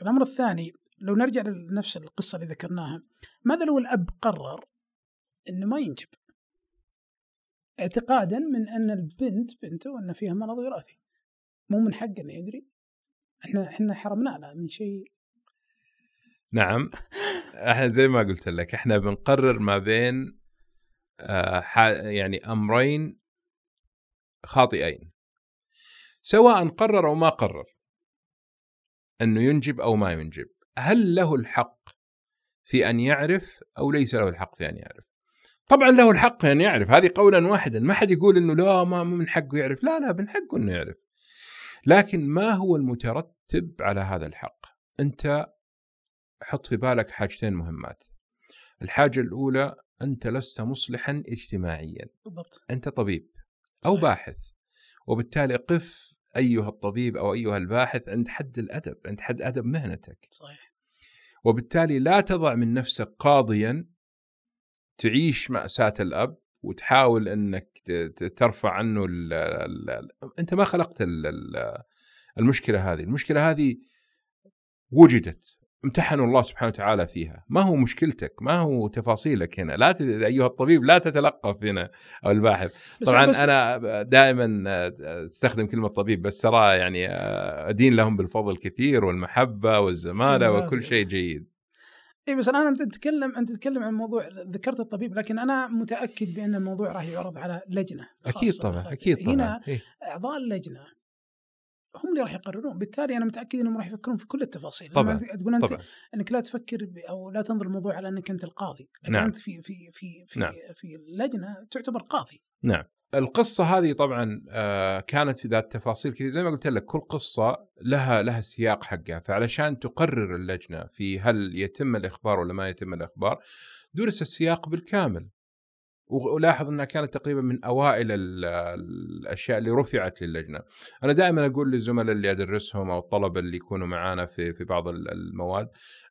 الأمر الثاني لو نرجع لنفس القصة اللي ذكرناها ماذا لو الأب قرر إنه ما ينجب؟ اعتقادا من أن البنت بنته ان فيها مرض وراثي. مو من حقه انه يدري؟ إحنا إحنا حرمنا له من شيء نعم. أحنا زي ما قلت لك إحنا بنقرر ما بين آه، يعني أمرين خاطئين. سواء قرر أو ما قرر إنه ينجب أو ما ينجب. هل له الحق في أن يعرف أو ليس له الحق في أن يعرف؟ طبعا له الحق أن يعرف. هذه قولا واحدا. ما حد يقول إنه لا ما من حقه يعرف. لا لا من حقه إنه يعرف. لكن ما هو المترتب على هذا الحق؟ أنت حط في بالك حاجتين مهمات. الحاجة الأولى أنت لست مصلحا اجتماعيا. بالضبط. أنت طبيب أو صحيح. باحث وبالتالي قف أيها الطبيب أو أيها الباحث عند حد الأدب عند حد أدب مهنتك. صحيح. وبالتالي لا تضع من نفسك قاضيا تعيش مأساة الأب وتحاول أنك ترفع عنه ال ال ال أنت ما خلقت ال ال المشكلة هذه. المشكلة هذه وجدت. امتحنوا الله سبحانه وتعالى فيها ما هو مشكلتك ما هو تفاصيلك هنا لا ت... أيها الطبيب لا تتلقف هنا أو الباحث طبعا بس أنا دائما أستخدم كلمة طبيب بس ترى يعني أدين لهم بالفضل كثير والمحبة والزمالة أيوة. وكل شيء جيد اي بس الان أنت تتكلم أنت تتكلم عن موضوع ذكرت الطبيب لكن أنا متأكد بأن الموضوع راح يعرض على لجنة أكيد طبعا. أكيد طبعا هنا إيه. أعضاء اللجنة هم اللي راح يقررون. بالتالي أنا متأكد إنهم راح يفكرون في كل التفاصيل. طبعاً، تقول أنت طبعا. إنك لا تفكر أو لا تنظر الموضوع على إنك أنت القاضي. لكن نعم. أنت في في في في, نعم. في اللجنة تعتبر قاضي. نعم. القصة هذه طبعا آه، كانت في ذات تفاصيل كثير زي ما قلت لك كل قصة لها لها السياق حقها. فعلشان تقرر اللجنة في هل يتم الإخبار ولا ما يتم الإخبار درس السياق بالكامل. ولاحظ إنها كانت تقريبا من أوائل ال- الأشياء اللي رفعت للجنة. أنا دائما أقول للزملاء اللي أدرسهم أو الطلبة اللي يكونوا معانا في في بعض ال- المواد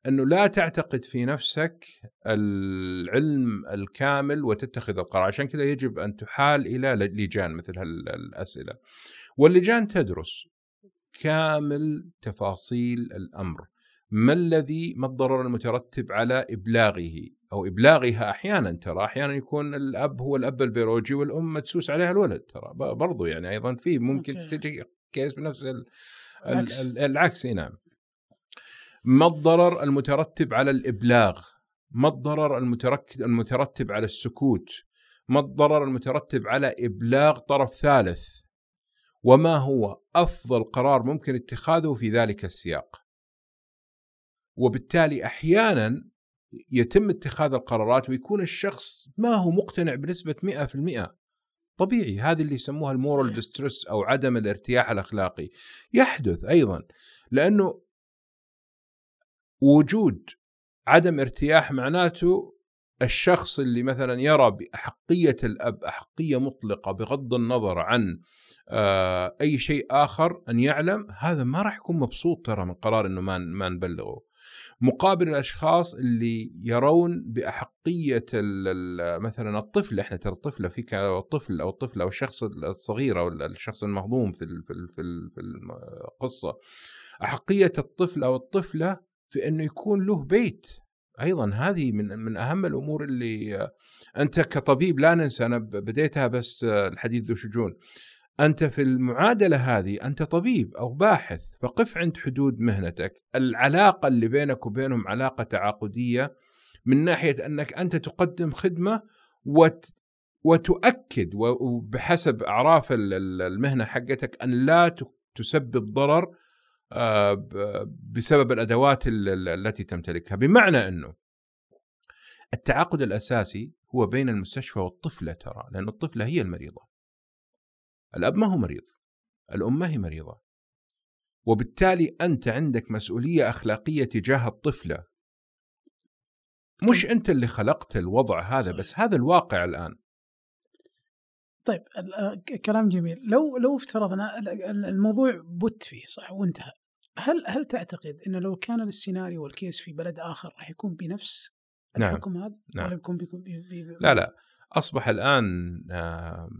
إنه لا تعتقد في نفسك العلم الكامل وتتخذ القرار، عشان كذا يجب أن تحال إلى لجان مثل هالاسئله. واللجان تدرس كامل تفاصيل الأمر. ما الذي ما الضرر المترتب على إبلاغه؟ أو إبلاغها أحيانا ترى أحيانا يكون الأب هو الأب البيولوجي والأم تسوس عليها الولد ترى. برضو يعني أيضا في ممكن okay. تجي كيس بنفس ال- العكس. ال- ال- العكس نعم. ما الضرر المترتب على الإبلاغ؟ ما الضرر المترتب على السكوت؟ ما الضرر المترتب على إبلاغ طرف ثالث؟ وما هو أفضل قرار ممكن اتخاذه في ذلك السياق؟ وبالتالي أحيانا يتم اتخاذ القرارات ويكون الشخص ما هو مقتنع بنسبة 100% طبيعي هذه اللي يسموها ال moral distress أو عدم الارتياح الأخلاقي. يحدث أيضا لأنه وجود عدم ارتياح معناته الشخص اللي مثلا يرى بأحقية الأب أحقية مطلقة بغض النظر عن آه، أي شيء آخر أن يعلم هذا ما راح يكون مبسوط ترى من قرار إنه ما ما نبلغه. مقابل الأشخاص اللي يرون بأحقية مثلا الطفل إحنا ترى الطفله فيك الطفل أو الطفله أو الشخص الصغير أو الشخص المهضوم في في القصة. أحقية الطفل أو الطفلة في إنه يكون له بيت. أيضا هذه من من أهم الأمور اللي أنت كطبيب لا ننسى أنا بديتها بس الحديث ذو شجون. أنت في المعادلة هذه أنت طبيب أو باحث فقف عند حدود مهنتك. العلاقة اللي بينك وبينهم علاقة تعاقدية من ناحية أنك أنت تقدم خدمة وت وتؤكد وبحسب أعراف المهنة حقتك أن لا تسبب ضرر آه، بسبب الأدوات التي تمتلكها. بمعنى أنه التعاقد الأساسي هو بين المستشفى والطفلة ترى لأن الطفلة هي المريضة. الأب ما هو مريض الأم ما هي مريضة. وبالتالي أنت عندك مسؤولية أخلاقية تجاه الطفلة. مش أنت اللي خلقت الوضع هذا بس هذا الواقع الآن. طيب كلام جميل. لو لو افترضنا الموضوع بت فيه صح وانتهى هل هل تعتقد إنه لو كان السيناريو والكيس في بلد آخر راح يكون بنفس نعم. الحكم هذا؟ نعم. ولا يكون بيكون بي بي لا لا. أصبح الآن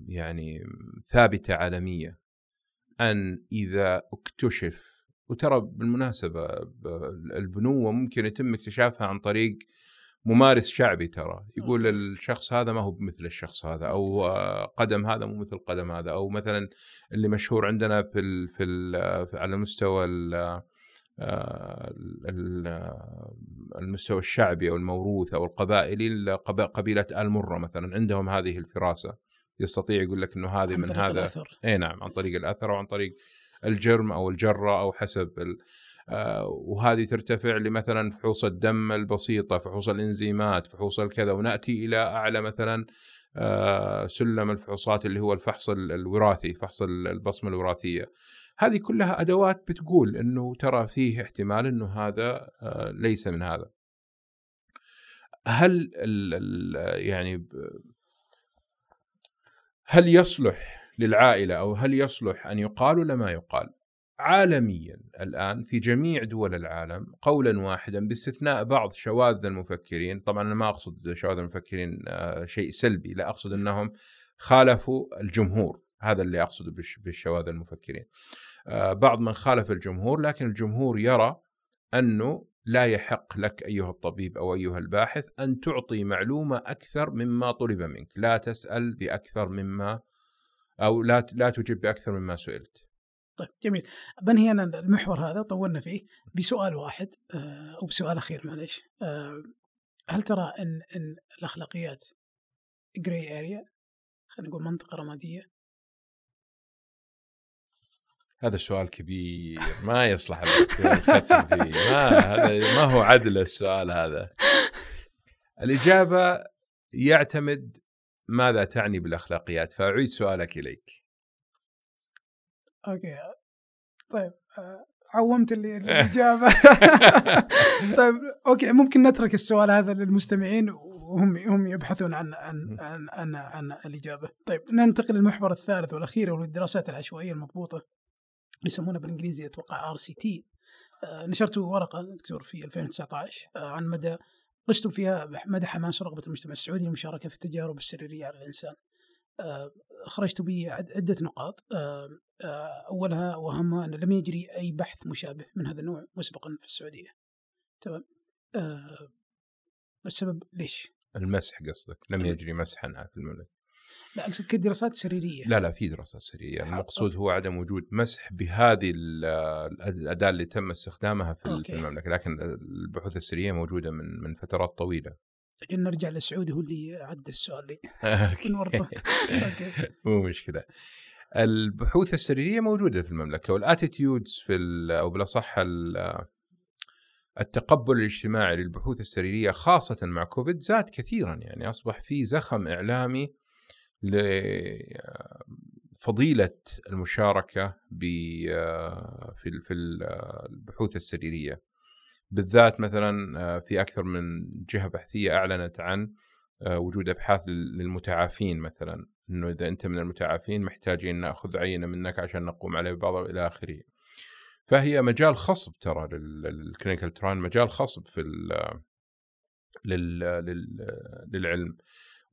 يعني ثابتة عالمية أن إذا اكتشف وترى بالمناسبة البنوة ممكن يتم اكتشافها عن طريق ممارس شعبي ترى. يقول الشخص هذا ما هو مثل الشخص هذا أو قدم هذا مو مثل قدم هذا أو مثلا اللي مشهور عندنا في ال في ال على مستوى ال المستوى الشعبي أو الموروث أو القبائلي قبيلة آل مرة مثلا. عندهم هذه الفراسة. يستطيع يقول لك إنه هذه من هذا اي نعم عن طريق الأثر أو عن طريق الجرم أو الجرة أو حسب ال... آه وهذه ترتفع لمثلا فحوص الدم البسيطة فحوص الإنزيمات فحوص الكذا. ونأتي إلى أعلى مثلا آه سلم الفحوصات اللي هو الفحص الوراثي فحص البصمة الوراثية. هذه كلها أدوات بتقول إنه ترى فيه احتمال إنه هذا آه ليس من هذا هل ال ال يعني هل يصلح للعائلة أو هل يصلح أن يقال ولا ما يقال؟ عالميا الآن في جميع دول العالم قولا واحدا باستثناء بعض شواذ المفكرين، طبعا أنا ما أقصد شواذ المفكرين آه، شيء سلبي، لا أقصد إنهم خالفوا الجمهور، هذا اللي أقصده بالشواذ المفكرين. آه، بعض من خالف الجمهور لكن الجمهور يرى أنه لا يحق لك أيها الطبيب أو أيها الباحث أن تعطي معلومة أكثر مما طلب منك، لا تسأل بأكثر مما أو لا لا تجب بأكثر مما سئلت. طيب جميل. بنهي أنا المحور هذا؟ طولنا فيه بسؤال واحد آه، أو بسؤال أخير معلش آه، هل ترى ان إن الأخلاقيات جراي اريا خلينا نقول منطقة رمادية هذا سؤال كبير ما يصلح الختم فيه. ما هذا ما هو عدل السؤال هذا؟ الإجابة يعتمد ماذا تعني بالأخلاقيات. فأعيد سؤالك إليك. okay. طيب آه، عومت لي الإجابة. طيب okay ممكن نترك السؤال هذا للمستمعين وهم هم يبحثون عن عن عن عن, عن الإجابة. طيب ننتقل للمحور الثالث والأخير وهو الدراسات العشوائية المضبوطة. يسمونها بالانجليزي أتوقع RCT نشرت ورقة دكتور في 2019 آه، عن مدى قستم فيها مدى حماس ورغبه المجتمع السعودي للمشاركة في التجارب السريرية على الإنسان. آه، خرجت بعدة نقاط. آه، أولها وأهمها أن لم يجري أي بحث مشابه من هذا النوع مسبقا في السعودية. تمام. السبب ليش؟ المسح قصدك لم يجري مسحا في المملكة لا أقصد كدراسات سريرية. لا لا في دراسات سريرية. المقصود هو عدم وجود مسح بهذه ال- الأداة اللي تم استخدامها في okay. المملكة لكن البحوث السريرية موجودة من من فترات طويلة. عشان نرجع لسعودي هو اللي عدل السؤال لي. مو مشكلة. البحوث السريرية موجودة في المملكة وال attitudes في أو بالأصح ال- التقبل الاجتماعي للبحوث السريرية خاصة مع كوفيد زاد كثيرا يعني أصبح في زخم إعلامي لفضيله المشاركة في في ال- البحوث السريرية. بالذات مثلا في أكثر من جهة بحثية أعلنت عن وجود أبحاث لل- للمتعافين مثلا. إنه إذا أنت من المتعافين محتاجين نأخذ عينة منك عشان نقوم عليه بعض إلى آخره. فهي مجال خصب ترى للكلينيكال تراين مجال خصب في لل لل للعلم.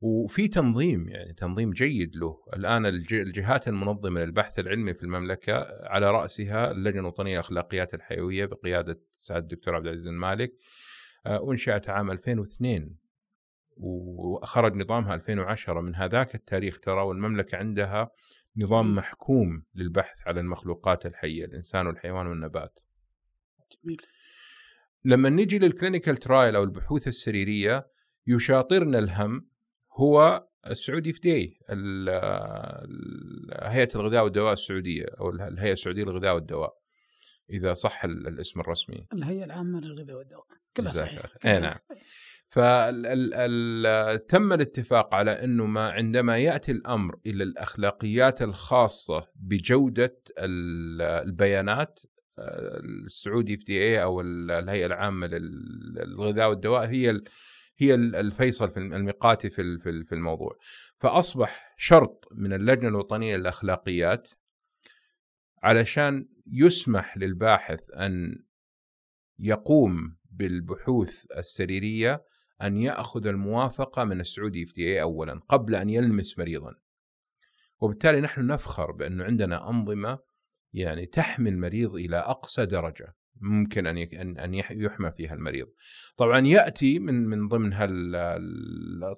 وفي تنظيم يعني تنظيم جيد له. الآن الج- الجهات المنظمة للبحث العلمي في المملكة على رأسها اللجنة الوطنية للأخلاقيات الحيوية بقيادة سعاده الدكتور عبد العزيز المالك آه، أنشأت عام 2002 وخرج نظامها 2010 من هذاك التاريخ ترى والمملكة عندها نظام. محكوم للبحث على المخلوقات الحية الإنسان والحيوان والنبات. جميل. لما نجي للكلينيكال ترايل أو البحوث السريرية يشاطرنا الهم هو السعودي في دي هيئة الغذاء والدواء السعودية أو الهيئة السعودية للغذاء والدواء إذا صح ال- الاسم الرسمي الهيئة العامة للغذاء والدواء كلها صحيح. إيه نعم. فتم الاتفاق على إنه ما عندما يأتي الأمر إلى الأخلاقيات الخاصة بجودة ال- البيانات آه، السعودي في دي اي أو ال- الهيئة العامة لل- للغذاء والدواء هي هي ال- الفيصل في الم- الميقاتي في في ال- في الموضوع فأصبح شرط من اللجنة الوطنية للأخلاقيات علشان يسمح للباحث أن يقوم بالبحوث السريرية أن يأخذ الموافقة من السعودي اف اي اولا قبل أن يلمس مريضا. وبالتالي نحن نفخر بانه عندنا أنظمة يعني تحمي المريض إلى أقصى درجة ممكن أن أن يحمى فيها المريض. طبعا يأتي من من ضمن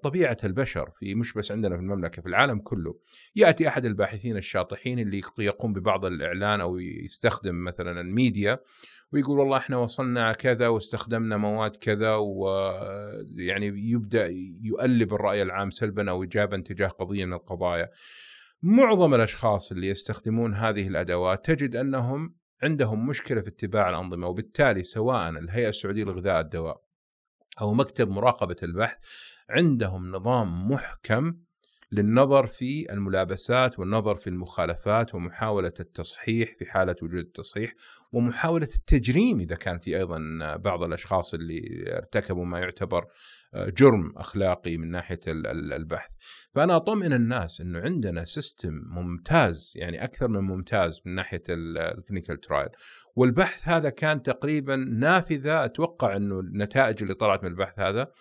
طبيعة البشر في مش بس عندنا في المملكة في العالم كله. يأتي أحد الباحثين الشاطحين اللي يقوم ببعض الإعلان أو يستخدم مثلا الميديا ويقول والله إحنا وصلنا كذا واستخدمنا مواد كذا ويعني يبدأ يؤلب الرأي العام سلبا أو ايجابا تجاه قضية من القضايا. معظم الأشخاص اللي يستخدمون هذه الأدوات تجد أنهم عندهم مشكلة في اتباع الأنظمة وبالتالي سواء الهيئة السعودية للغذاء والدواء أو مكتب مراقبة البحث عندهم نظام محكم للنظر في الملابسات والنظر في المخالفات ومحاولة التصحيح في حالة وجود التصحيح ومحاولة التجريم إذا كان في أيضا بعض الأشخاص اللي ارتكبوا ما يعتبر جرم أخلاقي من ناحية ال- ال- البحث. فأنا أطمئن الناس إنه عندنا system ممتاز يعني أكثر من ممتاز من ناحية ال clinical trial والبحث هذا كان تقريبا نافذة أتوقع إنه النتائج اللي طلعت من البحث هذا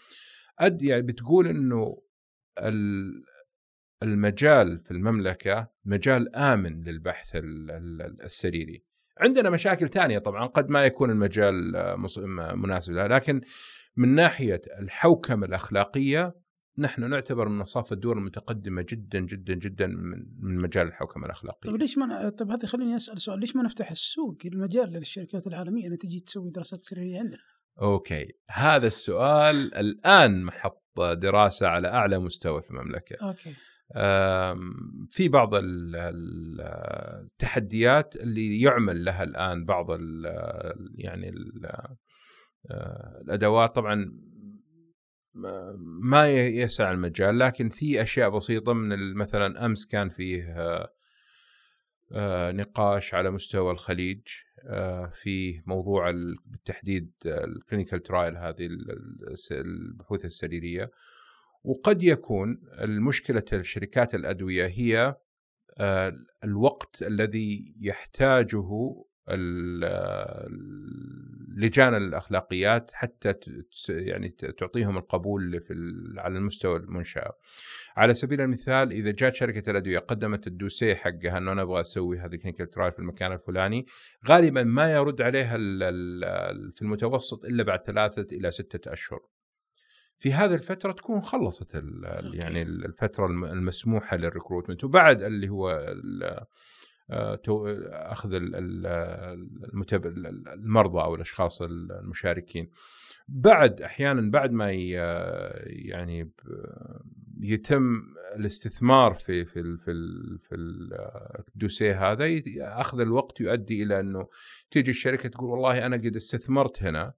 أد يعني بتقول إنه ال- المجال في المملكة مجال آمن للبحث ال- ال- السريري. عندنا مشاكل ثانية طبعا قد ما يكون المجال مناسب لها لكن من ناحية الحوكمة الأخلاقية نحن نعتبر من مصاف الدول المتقدمة جدا جدا جدا من مجال الحوكمة الأخلاقية. طيب ليش ما ن- طيب هذا خليني أسأل سؤال ليش ما نفتح السوق المجال للشركات العالمية انها تجي تسوي دراسات سريريه عندنا؟ okay هذا السؤال الآن محط دراسة على أعلى مستوى في المملكة. okay في بعض ال- ال- التحديات اللي يعمل لها الآن بعض ال يعني ال الأدوات طبعا ما يسع المجال لكن في أشياء بسيطة من مثلا أمس كان فيه آه، آه، نقاش على مستوى الخليج آه، في موضوع ال- بالتحديد الكلينيكال ترايل هذه البحوث السريرية. وقد يكون المشكلة شركات الأدوية هي آه، الوقت الذي يحتاجه لجان الأخلاقيات حتى يعني تعطيهم القبول في على المستوى المنشأة. على سبيل المثال إذا جات شركة الأدوية قدمت الدوسيه حقها أنه أنا أبغى أسوي هذه كلينيكال ترايل في المكان الفلاني، غالبا ما يرد عليها في المتوسط إلا بعد ثلاثة إلى ستة أشهر. في هذه الفترة تكون خلصت يعني الفترة المسموحة للريكروتمنت وبعد اللي هو أخذ المرضى أو الأشخاص المشاركين بعد أحيانا بعد ما يعني يتم الاستثمار في في في في الدوسيه هذا أخذ الوقت يؤدي إلى أنه تيجي الشركة تقول والله أنا قد استثمرت هنا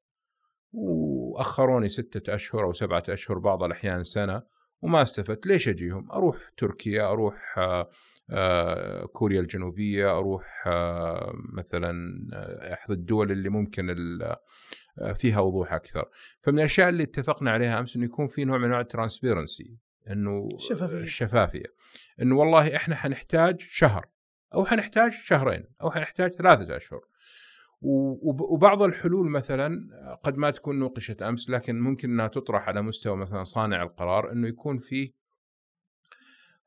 وأخروني ستة أشهر أو سبعة أشهر بعض الأحيان سنة وما استفدت ليش أجيهم؟ أروح تركيا أروح آه، كوريا الجنوبية أروح آه، مثلا آه، أحد الدول اللي ممكن فيها وضوح أكثر. فمن الأشياء اللي اتفقنا عليها أمس إنه يكون في نوع من أنواع الترانسبيرنسي إنه الشفافية. الشفافية. إنه والله إحنا حنحتاج شهر أو حنحتاج شهرين أو حنحتاج ثلاثة أشهر. وبعض الحلول مثلا قد ما تكون نوقشت أمس لكن ممكن إنها تطرح على مستوى مثلا صانع القرار إنه يكون في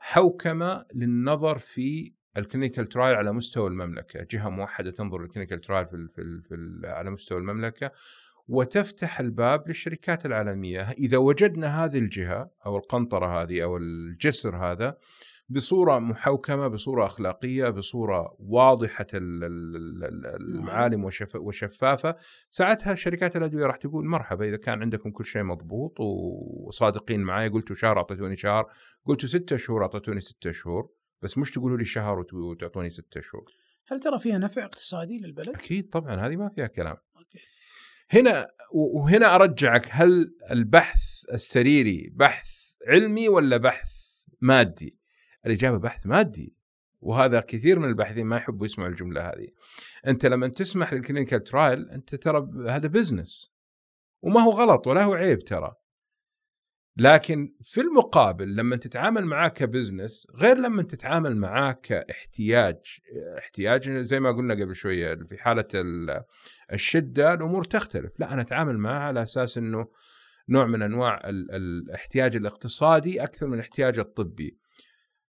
حوكمة للنظر في ال clinical trial على مستوى المملكة، جهة موحدة تنظر لل clinical trial في, في, في على مستوى المملكة وتفتح الباب للشركات العالمية، إذا وجدنا هذه الجهة أو القنطرة هذه أو الجسر هذا بصورة محوكمة بصورة أخلاقية بصورة واضحة المعالم وشفافة ساعتها شركات الادويه راح تقول مرحبا إذا كان عندكم كل شيء مضبوط وصادقين معي قلتوا شهر أعطيتوني شهر قلتوا ستة شهور أعطيتوني ستة شهور بس مش تقولوا لي شهر وتعطوني ستة شهور هل ترى فيها نفع اقتصادي للبلد؟ أكيد طبعا هذه ما فيها كلام أوكي. هنا وهنا أرجعك هل البحث السريري بحث علمي ولا بحث مادي؟ الاجابه بحث مادي. وهذا كثير من الباحثين ما يحبوا يسمعوا الجملة هذه. أنت لما تسمح لل clinical trial أنت ترى هذا business وما هو غلط ولا هو عيب ترى. لكن في المقابل لما تتعامل معاه ك business غير لما تتعامل معاه كاحتياج احتياج زي ما قلنا قبل شوية في حالة الشدة الأمور تختلف. لا أنا أتعامل معاه على أساس إنه نوع من أنواع الاحتياج الاقتصادي أكثر من الاحتياج الطبي.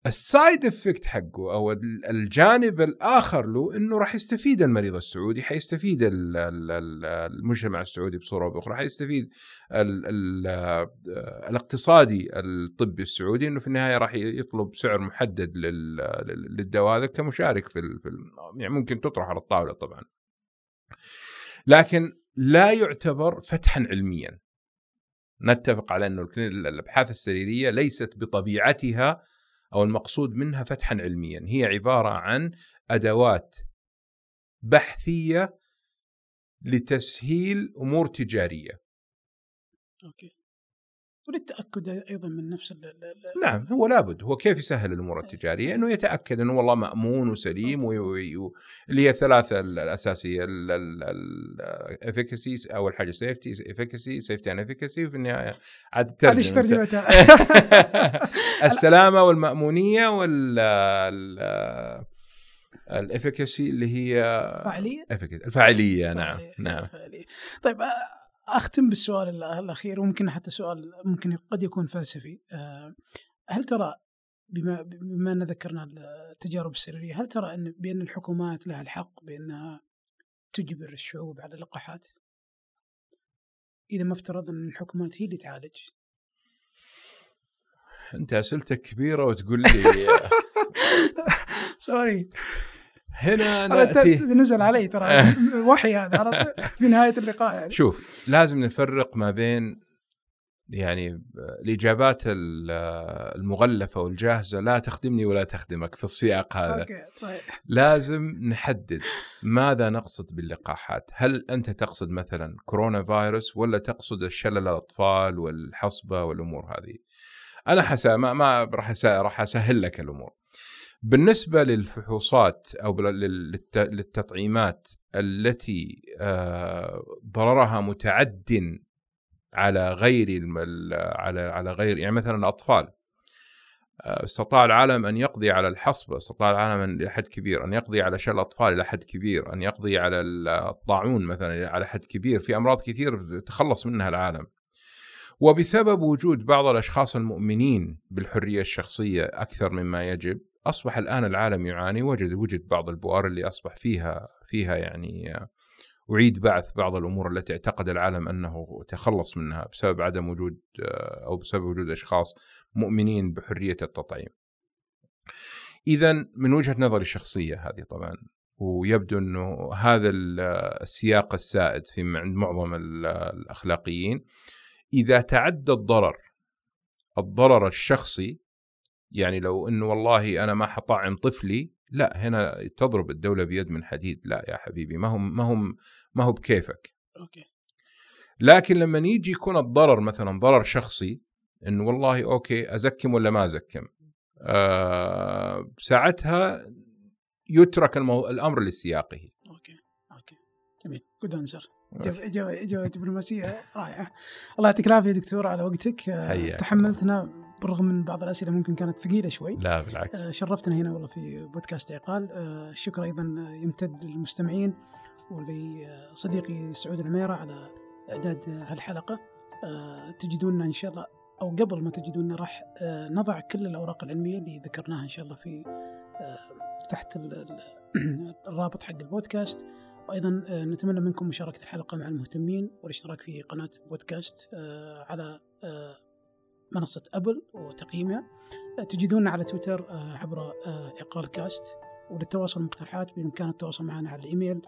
ال side effect حقه أو الجانب الآخر له إنه راح يستفيد المريض السعودي حيستفيد المجتمع السعودي بصورة أو بأخرى حيستفيد الاقتصاد الطبي السعودي إنه في النهاية راح يطلب سعر محدد للدواء هذا كمشارك في يعني ممكن تطرح على الطاولة طبعا. لكن لا يعتبر فتحا علميا. نتفق على إنه الأبحاث السريرية ليست بطبيعتها أو المقصود منها فتحا علميا هي عبارة عن أدوات بحثية لتسهيل أمور تجارية. أوكي. وللتأكد أيضا من نفس نعم هو لابد. هو كيف يسهل الأمور التجارية؟ إنه يتأكد إنه والله مأمون وسليم اللي هي الثلاثة الأساسية ال efficacy اول حاجة safety efficacy safety and efficacy وفي النهاية عاد ترجمتها؟ السلامة والمأمونية وال ال efficacy اللي هي فاعلية؟ الفاعلية نعم نعم. طيب أختم بالسؤال الأخير وممكن حتى سؤال ممكن قد يكون فلسفي. آه، هل ترى بما بما أن ذكرنا التجارب السريريه هل ترى ان بأن الحكومات لها الحق بانها تجبر الشعوب على اللقاحات؟ إذا ما افترضنا أن الحكومات هي اللي تعالج. أنت أسئلتك كبيرة وتقول لي سوري هنا نأتي. نزل علي ترى. وحي هذا في نهاية اللقاء يعني. شوف لازم نفرق ما بين يعني الإجابات المغلفة والجاهزة لا تخدمني ولا تخدمك في السياق هذا. أوكي. طيب. لازم نحدد ماذا نقصد باللقاحات. هل أنت تقصد مثلا كورونا فيروس ولا تقصد الشلل الأطفال والحصبة والأمور هذه؟ أنا حسا ما, ما راح راح أسهل لك الأمور. بالنسبة للفحوصات أو للتطعيمات التي آه، ضررها متعد على غير على على غير يعني مثلا الأطفال آه، استطاع العالم أن يقضي على الحصبة استطاع العالم إلى حد كبير أن يقضي على شلل الأطفال إلى حد كبير أن يقضي على الطاعون مثلا على حد كبير في أمراض كثير تخلص منها العالم. وبسبب وجود بعض الأشخاص المؤمنين بالحرية الشخصية أكثر مما يجب أصبح الآن العالم يعاني وجد وجد بعض البؤر اللي أصبح فيها فيها يعني أعيد بعث بعض الأمور التي اعتقد العالم أنه تخلص منها بسبب عدم وجود آه، أو بسبب وجود أشخاص مؤمنين بحرية التطعيم. إذا من وجهة نظري الشخصية هذه طبعا ويبدو أنه هذا السياق السائد في عند معظم الأخلاقيين. إذا تعدى الضرر الضرر الشخصي يعني لو إنه والله أنا ما حطعم طفلي لا هنا تضرب الدولة بيد من حديد لا يا حبيبي ما هم ما هم ما هو بكيفك. okay. لكن لما يجي يكون الضرر مثلا ضرر شخصي إنه والله okay أزكم ولا ما أزكم؟ آه ساعتها يترك المو... الأمر لسياقه. أوكي أوكي. جميل. good answer اجابه دبلوماسية رائعة. الله يعطيك العافية دكتور على وقتك. حياك تحملتنا بالرغم من بعض الأسئلة ممكن كانت ثقيلة شوي. لا بالعكس. آه، شرفتنا هنا والله في بودكاست عقال. الشكر أيضا يمتد للمستمعين ولصديقي سعود العميرة على إعداد هالحلقة. آه، تجدوننا إن شاء الله أو قبل ما تجدوننا راح آه، نضع كل الأوراق العلمية اللي ذكرناها إن شاء الله في تحت الرابط حق البودكاست. وأيضا نتمنى منكم مشاركة الحلقة مع المهتمين والاشتراك في قناة بودكاست على منصة أبل وتقييمها. تجدوننا على تويتر آه، عبر آه، إقال كاست وللتواصل والمقترحات بإمكان التواصل معنا على الإيميل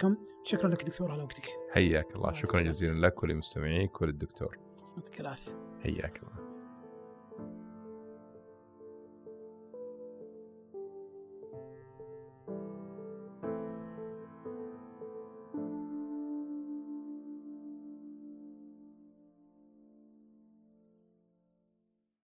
com شكرا لك دكتور على وقتك. حياك الله. شكرا جزيلا لك ولمستمعيك وللدكتور. يعطيك العافية. حياك الله.